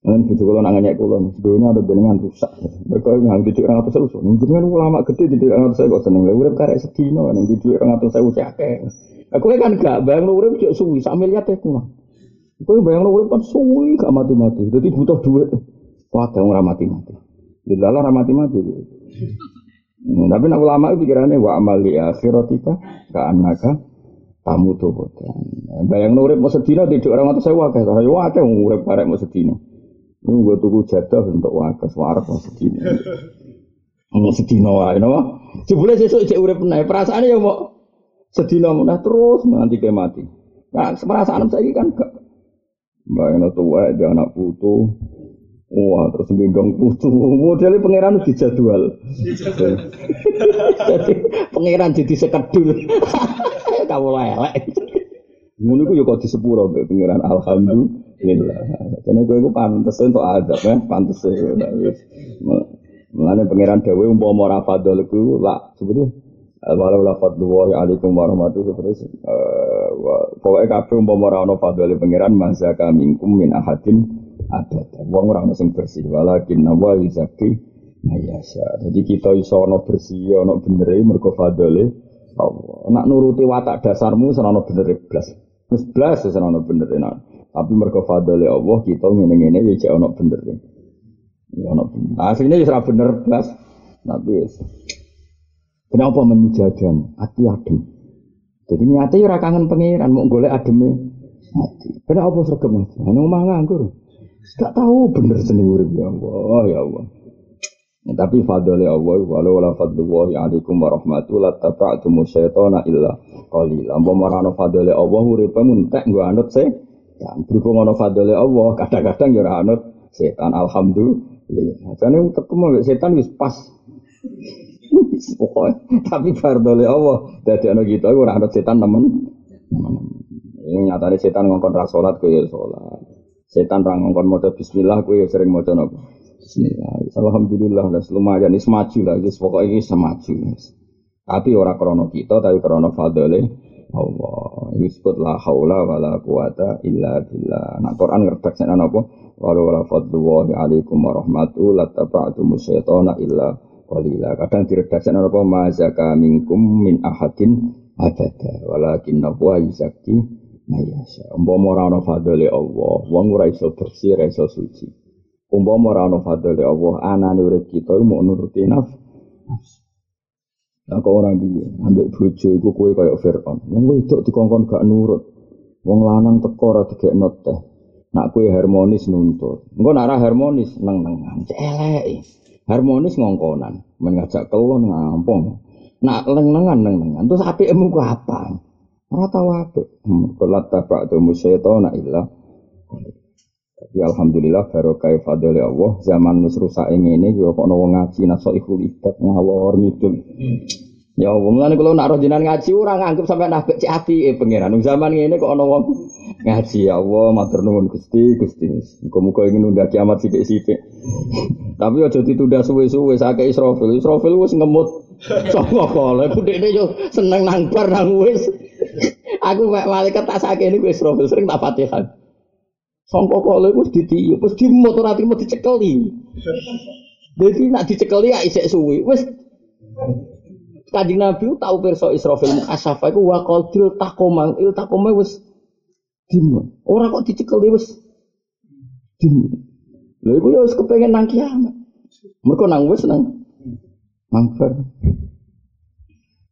Bojo kula nak nganyek kula, sedono ada jenengan rusak. Mereka ngang didik 200.000. Jenengan ulama gede didik 200.000 kok seneng. Lha urip karek sedina nang didik 200.000 cakek. Aku kan gak bayang urip cek suwi, sak miliar teh kuwi. Kowe bayang urip kan suwi gak mati-mati. Dadi butuh duit. Wah, gak ora mati-mati. Dilala ora mati-mati. Hmm, tapi nak ulama itu pikirannya wa amal li akhiratika ka annaka tamu tuh Bayang urip mau sedina tidak orang atau saya wakil. Orang wakil urip parek mau sedina. Ini gue tunggu jatuh untuk wakil. Suarap mau sedina. Mau sedina wae, no? Jebule sesuk cek urip naik Perasaan ya mau sedina menah terus nanti kayak mati. Nah, perasaan saya kan gak Bayangno tua dia anak putu. Wah, terus gendong putu. Modelnya pangeran dijadwal. Jadi pangeran jadi sekedul. Kamu lelek. Ngono ku yo kok disepuro mbek pangeran alhamdulillah. Jadi kowe iku pantes untuk adab ya, pantes wis. Mulane pangeran dhewe umpama ora fadhol ku lak sebetulnya walau la fadlullahi alaikum warahmatullahi terus uh, pokoknya kabeh umpama ora ana fadlile pangeran mazaka minkum min ahadin abad. Wong ora ono sing bersih walakin nawa yuzaki mayasa jadi kita iso bersih ana bener mergo fadlile Allah. Nak nuruti watak dasarmu serana bener blas. Wis blas serana bener nah. Tapi mergo fadlile Allah kita ngene-ngene ya jek bener ya ana bener asline ya bener blas tapi Kenapa menujadam? Hati adem. Jadi niatnya ya kangen pangeran mau golek ademe hati. Kenapa sergem hati? Hanya ngomong nganggur. Gak tahu bener seneng urip ya Allah, ya Allah. Ya, tapi fadli Allah walau la fadlullahi alaikum warahmatullahi taba'tumu syaitana illa qalila. Mbok marano fadli Allah uripe muntek nggo anut se. Dan berhubung ana fadli Allah, kadang-kadang ya ora anut setan. Alhamdulillah. Jane ketemu setan wis pas. Pokoknya, tapi fardole Allah. Dadi ana kita ora ana setan temen. Ini nyatanya setan ngongkon ra salat kowe ya. Setan ra ngongkon maca bismillah kowe ya sering maca napa? Bismillah. Alhamdulillah dan lumayan wis maju lah wis pokoke iki semaju. Tapi ora krana kita tapi krana fadole Allah. Ini disebut la haula wala quwata illa billah. Nah Quran ngertek sen apa? Wala wala fadlullahi alaikum warahmatullahi lattaba'tumus syaitana illa qalila. Kadang diredaksi apa? Ma zaka minkum min ahadin abada. Walakin nabwa yuzaki mayasya. Umpama ora ana Allah, wong ora iso bersih, suci. Umpama ora ana fadole Allah, anane urip kita mau. Nah, kau orang dia ambil bojo iku kue kayak Fir'aun. Wong wedok dikongkon gak nurut. Wong lanang teko ora digekno teh. Nak kue harmonis nuntut. Engko nak ora harmonis neng-nengan. Elek. Harmonis ngongkonan, mengajak kelon ngampung. Nak neng-nengan neng-nengan. Terus apikmu ku apa? Ora tau apik. Kelat tabak tu musyaitona illa. Tapi alhamdulillah barokah fadli Allah zaman nus rusak ini yo kok ono ngaji naso ikhul ibadah ngawur ngidul. Ya Allah, mulane kalau nak roh ngaji ora nganggep sampai nafek cek ati eh pangeran. Zaman ini kok wong ngaji ya Allah matur nuwun Gusti Gusti. Muga-muga ingin nunda kiamat sithik-sithik. Tapi aja ditunda suwe-suwe sakit Israfil. Israfil wis ngemut. Sapa kala budekne yo seneng nang bar nang wis. Aku malaikat tak sakene wis Israfil sering tak Fatihah. Sangka kala iku ditiup, wis di motor ati mau dicekeli. Jadi nak dicekeli ya isek suwi. Wis Kanjeng Nabi tahu perso Israfil mukasafa iku wa qadil takoma, il takoma wis dim. Ora kok dicekeli wis dim. Lha iku ya wis kepengin nang kiamat. Mergo nang wis nang mangfer.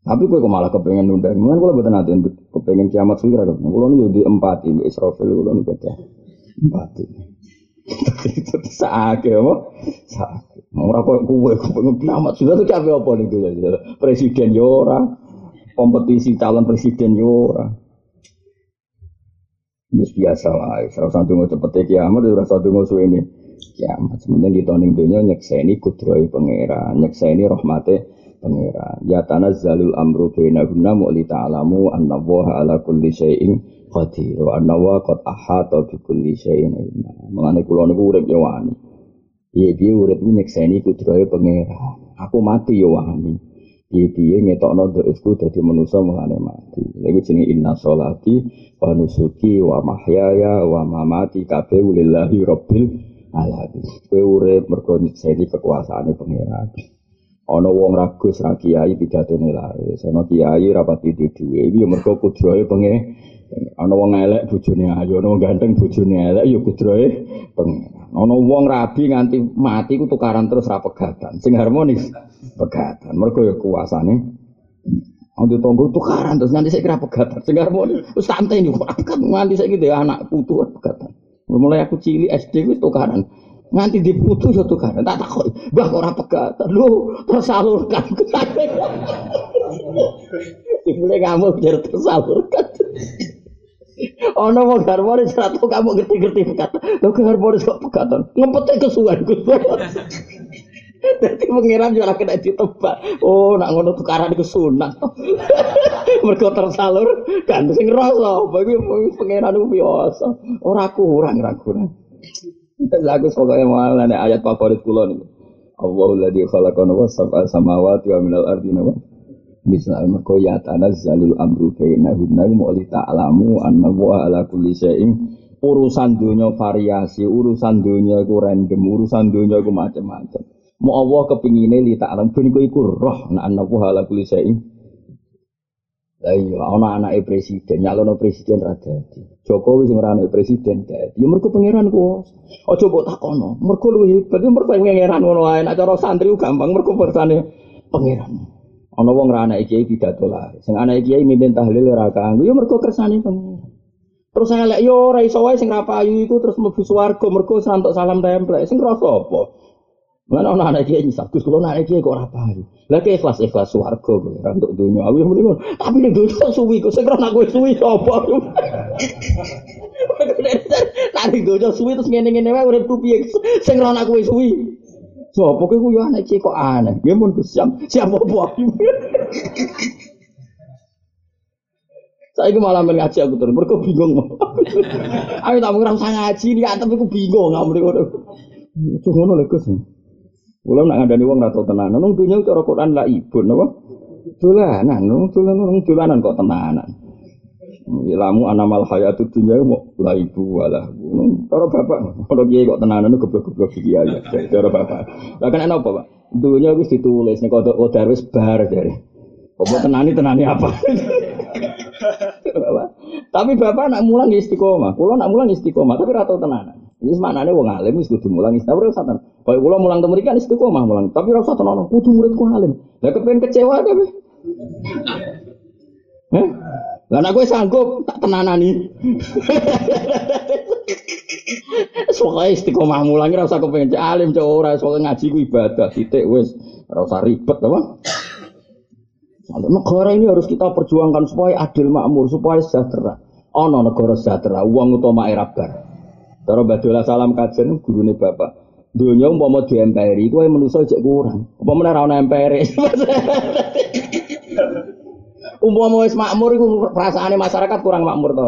Tapi gue malah kepengen nunda. Mungkin gue betul nanti kepengen kiamat suwi. Gue nih di empat ini Israfil gue nih Mati. Sakit apa? Sakit. Ora kok kowe kiamat sudah tuh capek apa tuh Presiden yo ora. Kompetisi calon presiden yo ora. Ini biasa lah, salah satu mau cepet kiamat, salah satu mau suwe ini kiamat. Sementara kita ning dunia nyekseni kudroi pangeran, nyekseni rahmate pangeran. Ya tanazzalul amru bainahunna mu'li ta'lamu anna Allah ala kulli syai'in qadir wa anna wa qad ahata bi kulli syai'in ilma. Mengane kula niku urip ya wani. Piye piye urip nyekseni kudrahe pangeran. Aku mati ya wani. Piye piye ngetokno dhaifku dadi manusa mengane mati. Iku jenenge inna sholati wa nusuki wa mahyaya wa mamati kabeh lillahi rabbil alamin. Kowe urip mergo nyekseni kekuasaane pangeran. Ana wong ragus ra kiai pidatone laris ana kiai rapat di duwe. Iki ya mergo kudrohe penge. Ana wong elek bojone ayu. Ana wong ganteng bojone elek ya kudrohe pengen ana wong rabi nganti mati ku tukaran terus ra pegatan. Sing harmonis pegatan. Mergo ya kuasane Ando tonggo tukaran terus nanti saya kira pegatan. Sing harmonis wis santai nih kok nganti saya gitu anak putu pegatan. Mulai aku cilik SD wis tukaran nganti diputus satu kan tak takut. Bah ora pegatan lu tersalurkan. Mulai kamu biar tersalurkan. Ono mau harmonis ratu kamu ngerti-ngerti Lu ke harmonis kok pegatan Ngempetnya kesuwan Jadi pengiran juga kena ditebak. Oh nak ngono tukaran itu sunat Mereka tersalur. Kan sing rasa. Bagi pengiran itu biasa. Orang kurang, kurang Lagu pokoknya mau ada ayat favorit kulo nih. Allahul ladzi khalaqana wa sab'a samawati wa minal ardi nawa. Misal mergo ya tanazzalul amru bainahunna mu'li ta'lamu anna wa ala kulli syai'in urusan dunia variasi, urusan dunia itu random, urusan dunia itu macam-macam. Mau Allah kepingine li ta'lam ben iku roh nak anna wa ala kulli lah iya, ana anake presiden, nyalono presiden ra dadi. Jokowi sing ora anake presiden dadi. Ya mergo pangeran ku. Aja mbok takono. Mergo luwih hebat, ya mergo pangeran ngono wae. Nek cara santri gampang mergo persane pangeran. Ana wong ra anake kiai pidato lah. Sing anake kiai mimpin tahlil ora kanggo, ya mergo kersane pangeran. Terus saya lek yo ora iso wae sing ra payu iku terus mlebu swarga mergo santuk salam templek. Sing rasa apa? Mana orang anak dia nyisap, terus kalau anak dia kok rapari. Lagi ikhlas ikhlas suarga gue, untuk dunia. Aku yang mendingan, tapi nih dunia suwi, gue segera nak gue suwi apa? Nanti dunia suwi terus ngene ngene wae udah tupi, segera nak gue suwi. So, pokoknya gue anak cek kok aneh. Mau siap, siap apa? Saya malah ngaji aku terus, mereka bingung. Ayo tak mengira usah ngaji nih, tapi aku bingung mending udah. Cuma ngono lekas. Kulo nak ngandani wong ra tau tenanan, nang dunya cara Quran la ibun apa? Dolanan, nang dolanan dolanan kok tenanan. Ya lamu anamal hayatu dunya mau la ibu wala. Cara bapak, kalau kiai kok tenanan goblok-goblok iki ya. Cara bapak. Lah kan apa, Pak? Dunya wis ditulis nek kodok kodar wis bar dari. Kok tenani tenani apa? tapi bapak nak mulang istiqomah, kulo nak mulang istiqomah, tapi rata tenanan. Ini maknanya wong alim wis kudu mulang istiqomah ora satan. Kaya kula mulang temu mriki kan istiqomah mulang, tapi ora usah tenan kudu muridku alim. Lah kepen kecewa kabeh. Heh? Lah nek kowe sanggup tak tenanani. Soalnya istiqomah mulang ora usah kepen alim cok ora soalnya ngaji ku ibadah titik wis ora usah ribet apa. Negara ini harus kita perjuangkan supaya adil makmur, supaya sejahtera. Ono negara sejahtera, uang utama era bar. Cara Badola salam kajen gurune bapak. Dunia umpama di emperi, kowe manusa cek kurang. Umpama ora ana emperi. umpama wis makmur iku perasaane masyarakat kurang makmur to.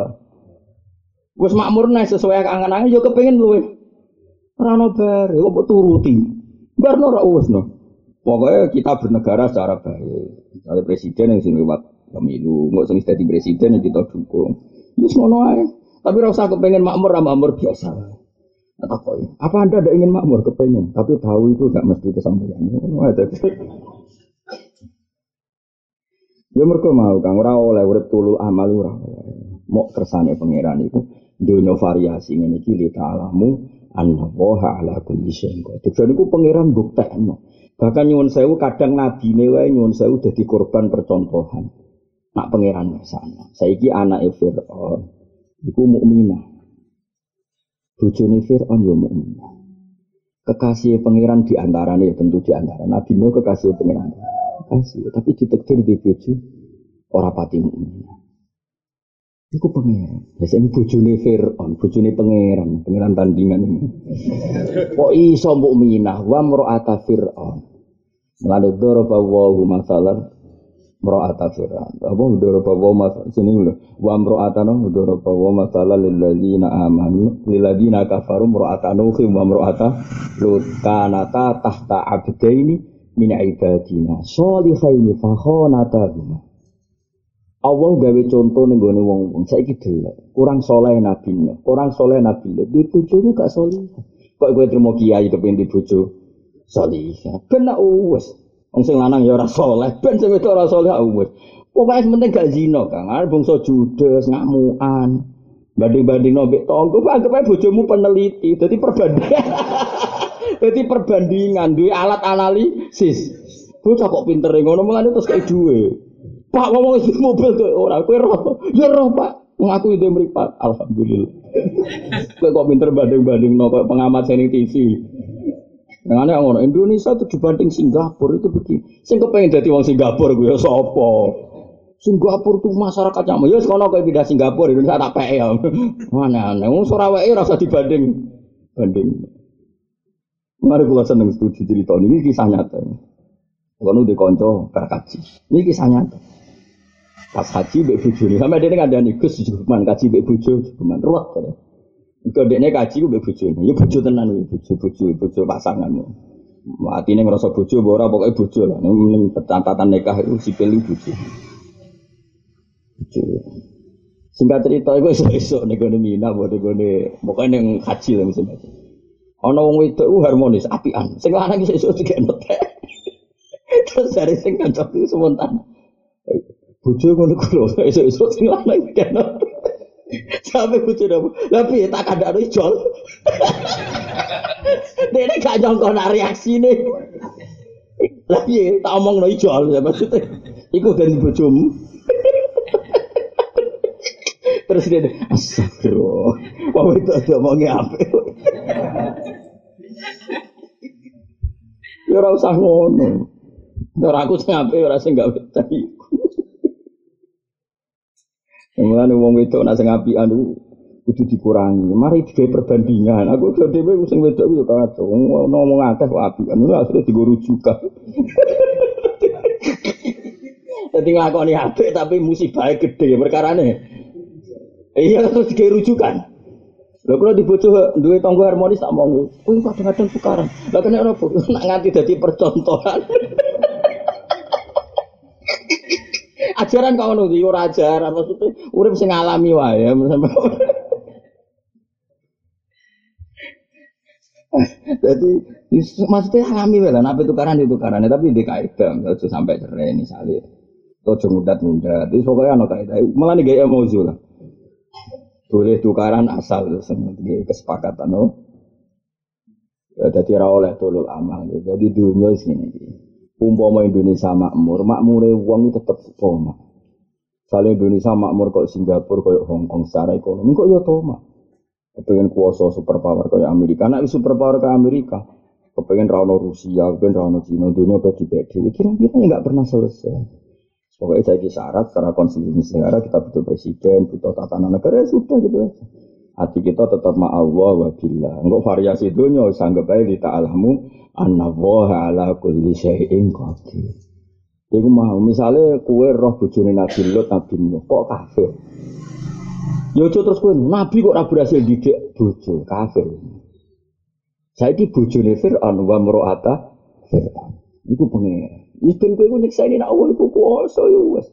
Wis makmur nih sesuai angan-angan yo kepengin luwe. Ora ono bare, kok turuti. Barno ora wis no. Pokoknya kita bernegara secara baik. Misalnya presiden yang sini lewat pemilu, nggak sing jadi presiden yang kita dukung. Ini semua aja. Tapi rasa kepengen makmur sama makmur biasa. Atau apa Apa anda ada ingin makmur kepengen? Tapi tahu itu nggak mesti kesampaian. Ya mereka mau kang ora oleh urip tulu amal ora Mau kersane pangeran itu dunia variasi ini kili ta'alamu anna woha ala kulli syai'in qadir. Jadi ku pangeran buktekno. Bahkan nyuwun sewu kadang nabi wae nyuwun sewu dadi korban percontohan. Nak pangeran sana. Saiki anak Fir'aun iku mukminah. Bojone Fir'aun ya mukminah. Kekasih pangeran di antaranya tentu di antara Nabi Nuh kekasih pangeran. Kekasih, tapi ditekdir di bojo ora pati mukminah. Iku pangeran. Biasanya bojone Fir'aun, bojone pangeran, pangeran tandingan ini. Kok iso mukminah wa mar'ata Fir'aun. Lalu doroba wa masalah mro'ata fir'aun. Apa udara bawa mas sini lho. Wa mro'ata no udara bawa masalah lil ladzina amanu lil ladzina kafaru mro'ata nuhi wa mro'ata lut kanata tahta abdaini min ibadina sholihaini fa khonatahuma. Allah gawe contoh ning gone wong-wong saiki delok kurang soleh nabi kurang soleh nabi di bojomu gak soleh kok kowe terima kiai kepengin di bojo soleh ben wis Wong sing lanang ya ora saleh, ben sing wedok ora saleh wis. Pokoke penting gak zina, Kang. Arep bangsa judes, ngamukan. Banding-banding nombek tonggo, anggap bojomu peneliti. Jadi perbandingan. Jadi perbandingan, duwe alat analisis. Bocah kok pinter ngono mulane terus kayak duwe. Pak ngomong itu mobil tuh ora kowe roh. Ya roh, Pak. Ngaku itu meripat. Alhamdulillah. kowe kok pinter banding-banding no pengamat seni TV. Yang orang Indonesia itu dibanding Singapura itu begini. Sing kepengen jadi orang Singapura gue ya sopo. Singapura tuh masyarakatnya mau ya sekolah kayak pindah Singapura Indonesia tak pe ya. Mana aneh. Wong Surabaya rasa dibanding banding. Mari kula seneng setuju cerita ini kisah nyata. Kalau udah konco berkaji. Ini kisah nyata. Pas haji mbek bojone. Sampai dia ada nih Gus kaji mbek bojo cuman ruwet. Engko dekne kaji ku mbek bojone. Ya bojo tenan iki, bojo-bojo, bojo pasanganmu. Atine ngrasa bojo apa ora pokoke bojo lah. Ning catatan nikah itu sipil itu bojo. Bojo. Singkat cerita iku esuk-esuk ning gone Mina, ning gone pokoke ning haji lah mesti. Ana wong wedok ku harmonis, apian. Sing lanang iki esuk dikene Terus dari sing kancok itu spontan. Bojo ngono kulo, esuk-esuk sing lanang dikene Sampai kucu dong. Tapi tak ada ada ijol. Dia gak nak reaksi nih. Lagi tak omong no ijol ya maksudnya. Iku dan bojomu. Terus dia astagfirullah. Wah itu ada omongnya apa? Ya ora usah ngono. Ora aku sing apik ora sing gak betah. Mulane wong wedok nak sing apian kudu dikurangi. Mari digawe perbandingan. Aku udah dhewe sing wedok yo kacau. Ngomong akeh kok api. Anu akhirnya digo rujukan. Jadi nglakoni apik tapi musibah gede perkarane. Iya terus digawe rujukan. Lha kula dibojo duwe tangga harmonis tak monggo. Kuwi kadang-kadang tukaran. Lah kena? Nak nganti dadi percontohan. ajaran kau nuti ora ajaran maksudnya? Urip sing alami wae Jadi maksudnya alami lah, nabi tukaran itu tukaran, tapi di kaidah, itu sampai cerai misalnya, atau mudat mudat, itu pokoknya anak kaidah, malah nih gaya mau lah. Boleh tukaran asal seperti kesepakatan, no. Ya, jadi oleh tolol amal, jadi dunia sini. Umpama Indonesia makmur, makmure itu tetap toma. Misalnya Indonesia makmur kok Singapura, kok Hong Kong secara ekonomi, kok ya toma. Kepengen kuasa superpower kayak Amerika, nah superpower ke Amerika. Kepengen rano Rusia, kepengen rano Cina, dunia bedi-bedi. Kira-kira nggak pernah selesai. Pokoknya saya syarat secara konstitusi negara kita butuh presiden, butuh tatanan negara ya sudah gitu aja. Hati kita tetap ma'allah wa billah. Enggak variasi dunia, sanggap aja di ta'alamu anna woha ala kulli syai'in qadir. Iku mau misalnya kue roh bojone Nabi Lut Nabi Nuh kok kafir. Yo ya terus kue Nabi kok ora berhasil didik bojo kafir. Saiki bojone Fir'aun wa mro'ata Fir'aun. Iku pengen. Wis ben kowe nyiksa ini nak awal iku kuwasa yo wis.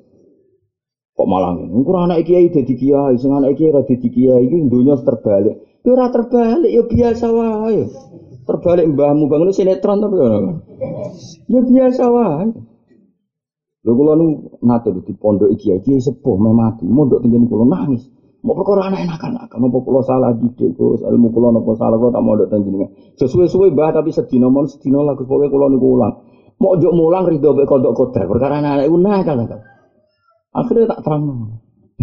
Kok malah ngene. Engko anak kiai dadi kiai, sing anak kiai ora dadi kiai iki dunya terbalik. Yo ora terbalik, yo biasa wae terbalik mbahmu bangun sinetron tapi ya ya biasa wae. Lho kula nu nate di pondok iki iki sepuh me mati. Mondok tengene kula nangis. Mau perkara anak enakan akan napa kula salah didik Gus ilmu kula napa salah kula tak mondok teng jenengan. Sesuai-suai mbah tapi sedina mon sedina lah Gus. Pokoke kula niku ulang. Mau njuk mulang rido mek kodok kodar perkara anak iku nakal akhirnya tak terang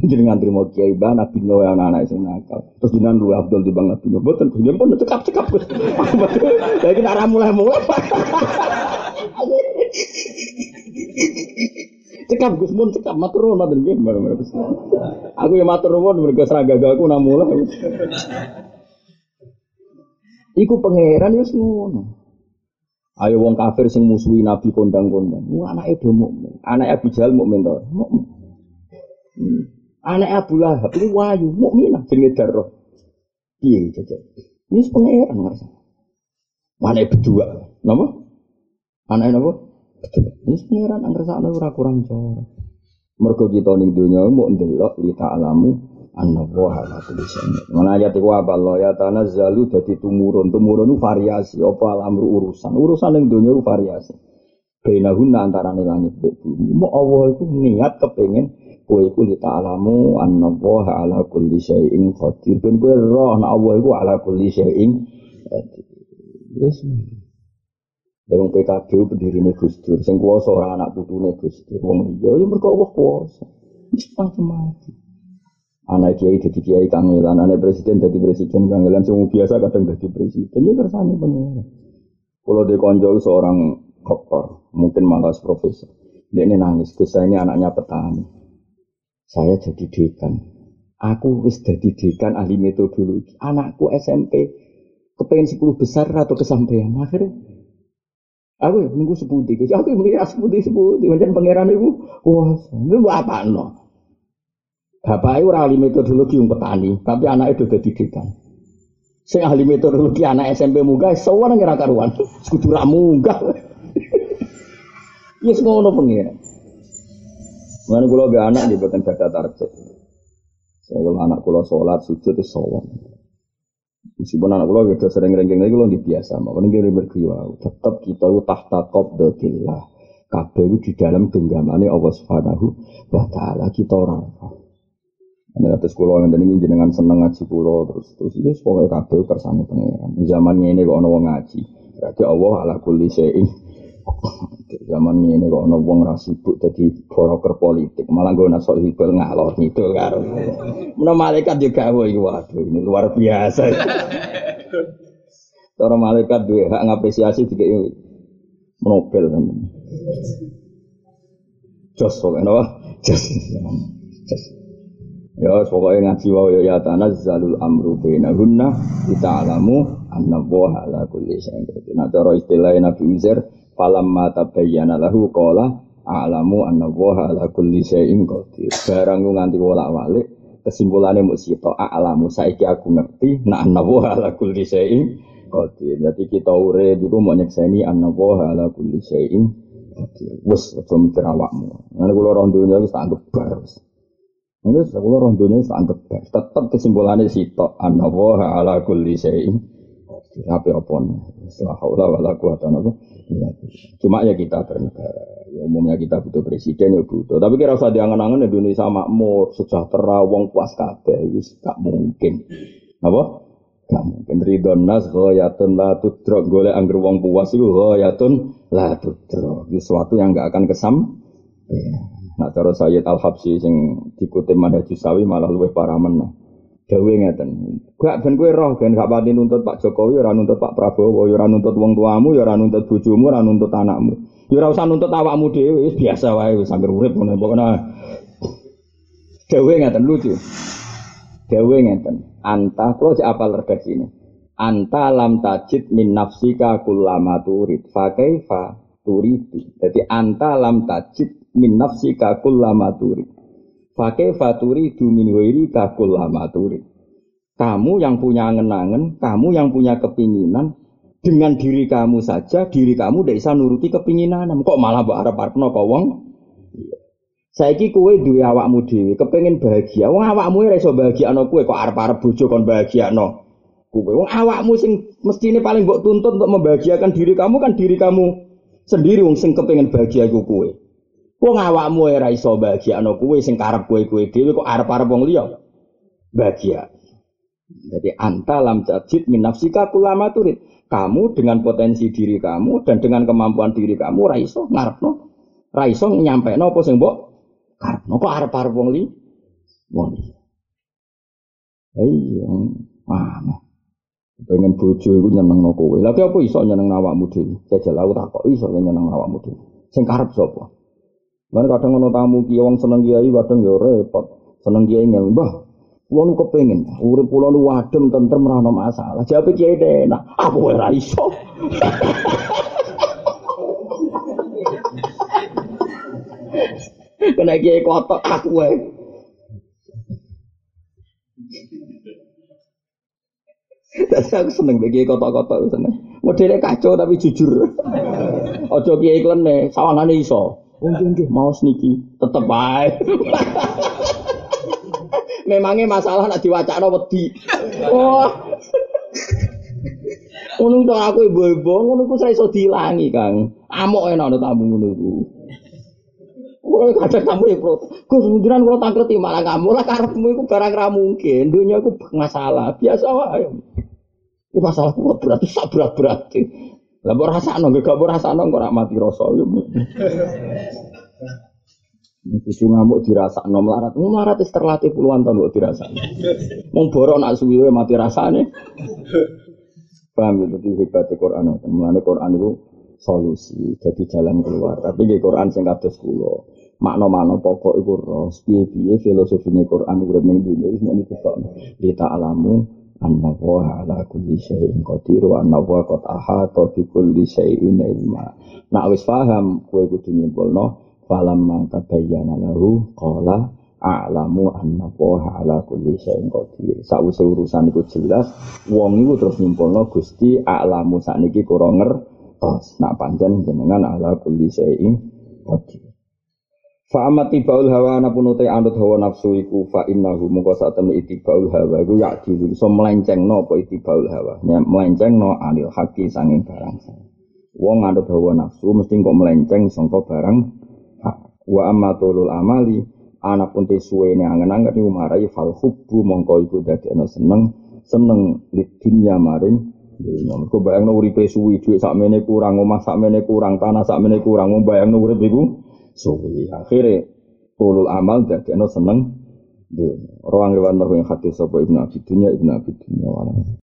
jenengan terima kiai bah nabi no yang anak sing nakal. Terus jenengan lu Abdul di bang nabi no boten jenengan pun cekap cekap saya kira arah mulai mulai cekap gus. Mun cekap matur nuwun matur nggih aku ya matur nuwun mergo seragaga aku namula iku pangeran wis ngono. Ayo wong kafir sing musuhi Nabi kondang-kondang. Wah anake do mukmin. Anake Abu Jahal mukmin. Anak Abu Lahab ini wayu, mukminah jenenge darah. Piye jajal? Ini pangeran ngerasa. Mana berdua? Nama? Anak apa? Berdua. Ini pangeran anak ora kurang cara. Mergo kita ning donya mau ndelok li ta'lamu anna wa ala kulli syai'in. Mana ayat iku apa Allah ya tanazzalu dadi tumurun. Tumurun itu variasi apa alamru urusan. Urusan ning donya itu variasi. Bainahunna antarané langit dan bumi. Mau Allah itu niat kepengen kowe iku li ta'lamu anna Allah ala kulli syai'in qadir. Ben kowe roh nek Allah iku ala kulli syai'in qadir. Wis. Wong PKB pendirine Gus Dur, sing kuwasa ora anak putune Gus Dur. Wong liya ya mergo Allah kuwasa. Wis macam-macam. Anak kiai jadi kiai kangelan, anak presiden jadi presiden kangelan, semua biasa kadang jadi presiden. Ya kersane pengen. Kalau dia konjol seorang dokter, mungkin malah profesor. Dia ini nangis, Gus ini anaknya petani saya jadi dekan. Aku wis jadi dekan ahli metodologi. Anakku SMP kepengen 10 besar atau kesampaian. Akhirnya aku ya menunggu sepundi. Aku ya menunggu sepundi sepundi. Macam pangeran itu, wah, itu apa no? Bapak itu ahli metodologi yang petani, tapi anak itu jadi dekan. Saya ahli metodologi anak SMP munggah, semua ngira karuan. Sekutu munggah. Ya semua ono pengiran. Mana kalau gak anak dia bukan gada target. Saya kalau anak kalau sholat sujud itu sholat. Meskipun anak kalau gitu sering rengking lagi kalau biasa, makanya dia berkiwa. Tetap kita itu tahta qabdatillah. Kabeh di dalam genggamannya Allah Subhanahu wa taala kita orang. Ana atas kula yang ini jenengan seneng ngaji kula terus terus ini pokoknya kabeh kersane pangeran. Zaman ini kok wong ngaji. Berarti Allah ala kulli Zaman ini kok ono wong ra sibuk dadi broker politik, malah gue nasol hibel ngalor gitu karo. Mana malaikat juga gawe waduh ini luar biasa. Cara malaikat duwe hak ngapresiasi juga Nobel kan. Jos pokoknya apa? Jos. Ya pokoknya ngaji wae ya tanazzalul amru bainahunna kita alamu anna wa ala kulli. Nah cara istilah Nabi Uzair falamma tabayyana lahu qala a'lamu anna wa ala kulli syai'in qadir. Barang ku nganti wolak-walik kesimpulannya mau sito a'lamu saiki aku ngerti nah anna wa ala kulli syai'in qadir. Jadi kita urip iku mau nyekseni anna wa ala kulli syai'in qadir. Wes aja mikir awakmu. Ngene kula ora dunya wis tak anggap bar. Ini sekolah orang dunia sangat baik. Tetap kesimpulannya sitok. Anna woha ala kulli syai'in. Tapi apa nih? Setelah haula wala quwata apa? Cuma ya kita bernegara. Ya, umumnya kita butuh presiden ya butuh. Tapi kira usah diangan-angan Indonesia makmur, sejahtera, wong puas kabeh. Itu gak mungkin. Apa? Gak mungkin. Ridon nas ghayatun la tudrok. Golek angger wong puas itu ghayatun la tudrok. Itu sesuatu yang gak akan kesam. Nah cara Sayyid Al Habsyi sing dikutip Manhaj Sawi malah luwih parah meneh. Dawe ngeten. Gak ben kowe roh ben gak pati nuntut Pak Jokowi ora nuntut Pak Prabowo, ya ora nuntut wong tuamu, ya ora nuntut bojomu, ora nuntut anakmu. Ya ora usah nuntut awakmu dhewe, wis biasa wae wis anggere urip ngono pokoknya. Dawe ngeten lucu. Dawe ngeten. Anta kula cek apal redaksi ini. Anta lam tajid min nafsika kullama turid. Fa kaifa turidu. Jadi anta lam tajid min nafsi kakul lama turi. Pakai faturi du min wiri kakul lama turi. Kamu yang punya angen-angen, kamu yang punya kepinginan, dengan diri kamu saja, diri kamu tidak bisa nuruti kepinginan. Kok malah mbak harap harapno kau wong? Saiki kue dua awakmu dewi, kepengen bahagia. Wong awakmu iso bahagia no kue, kok arep-arep bojo kon bahagia no. Kue wong awakmu sing mestine paling mbok tuntut untuk membahagiakan diri kamu kan diri kamu sendiri wong sing kepengen bahagia kue. Wong awakmu ora iso bahagiakno kowe sing karep kowe-kowe dhewe kok arep-arep wong liya. Bahagia. Jadi anta lam tajid min nafsika kulama turid. Kamu dengan potensi diri kamu dan dengan kemampuan diri kamu ora iso ngarepno. Ora iso nyampekno apa sing mbok karepno kok arep-arep wong li. Wong li. Iya, mana? Pengen bojo iku nyenengno kowe. Lha apa iso nyeneng awakmu dhewe? Jajal aku tak kok iso nyeneng awakmu dhewe. Sing karep sapa? Lan kadang ono tamu kiai wong seneng kiai kadang ya repot. Seneng kiai ngel, "Mbah, kula nu kepengin urip kula nu wadem tentrem ora ono masalah." Jawab kiai enak, "Aku ora iso." Kena kiai kotok aku wae. Tapi aku seneng bagi kotok-kotok seneng. Modelnya kacau tapi jujur. Ojo kiai klene, sawangane iso. Oh nggih maos niki tetep bae. Memangnya masalah nak diwacana wedi. Oh. Ngono to aku ibu-ibu ngono saya iso dilangi, Kang. Amok enak ana tamu ngono iku. Kulo kadang tamu ya, Bro. Gus njenengan kula tangkreti malah kamu lah karepmu iku barang ra mungkin. Dunia iku masalah, biasa wae. Masalah sak berat berarti. Lah mbok rasakno gak mbok rasakno kok mati rasa. Kudu ngamuk dirasakno melarat. Melarat wis terlatih puluhan tahun kok dirasakno. Wong borok nak suwi mati rasane. Paham ya, jadi hebatnya Quran. Mulanya Quran itu solusi, jadi jalan keluar. Tapi di Quran sing kados kula. Makna-makna pokok iku ros, piye-piye filosofine Quran urip ning dunya wis muni kok. Di ta'lamu anna wa ala kulli syai'in qadir wa anna wa qad ahata bi kulli syai'in ilma. Nak wis paham kowe kudu nyimpulno falam ma tabayyana lahu qala a'lamu anna ala kulli syai'in qadir. Sawise urusan iku jelas, wong iku terus nyimpulno Gusti a'lamu sakniki kurang ngertos. Nak pancen jenengan ala kulli syai'in qadir. Fa amat tibaul hawa anapun utai anut hawa nafsu iku fa innahu mungko sak temne itibaul hawa iku yak dilu iso melencengno apa itibaul hawa? Nya melencengno anil haki sanging barang wong anut hawa nafsu mesti kok melenceng sangka barang wa amatulul amali anapun te suwene angen-angen iku marai fal hubbu mongko iku dadekno seneng seneng lid dunya maring dunya. Mergo bayangno uripe suwi dhuwit sakmene kurang omah sakmene kurang tanah sakmene kurang wong bayangno urip iku suwi. Akhirnya ulul amal jadi seneng dunia. Orang riwayat yang hati sapa ibnu Abi Dunya ibnu Abi Dunya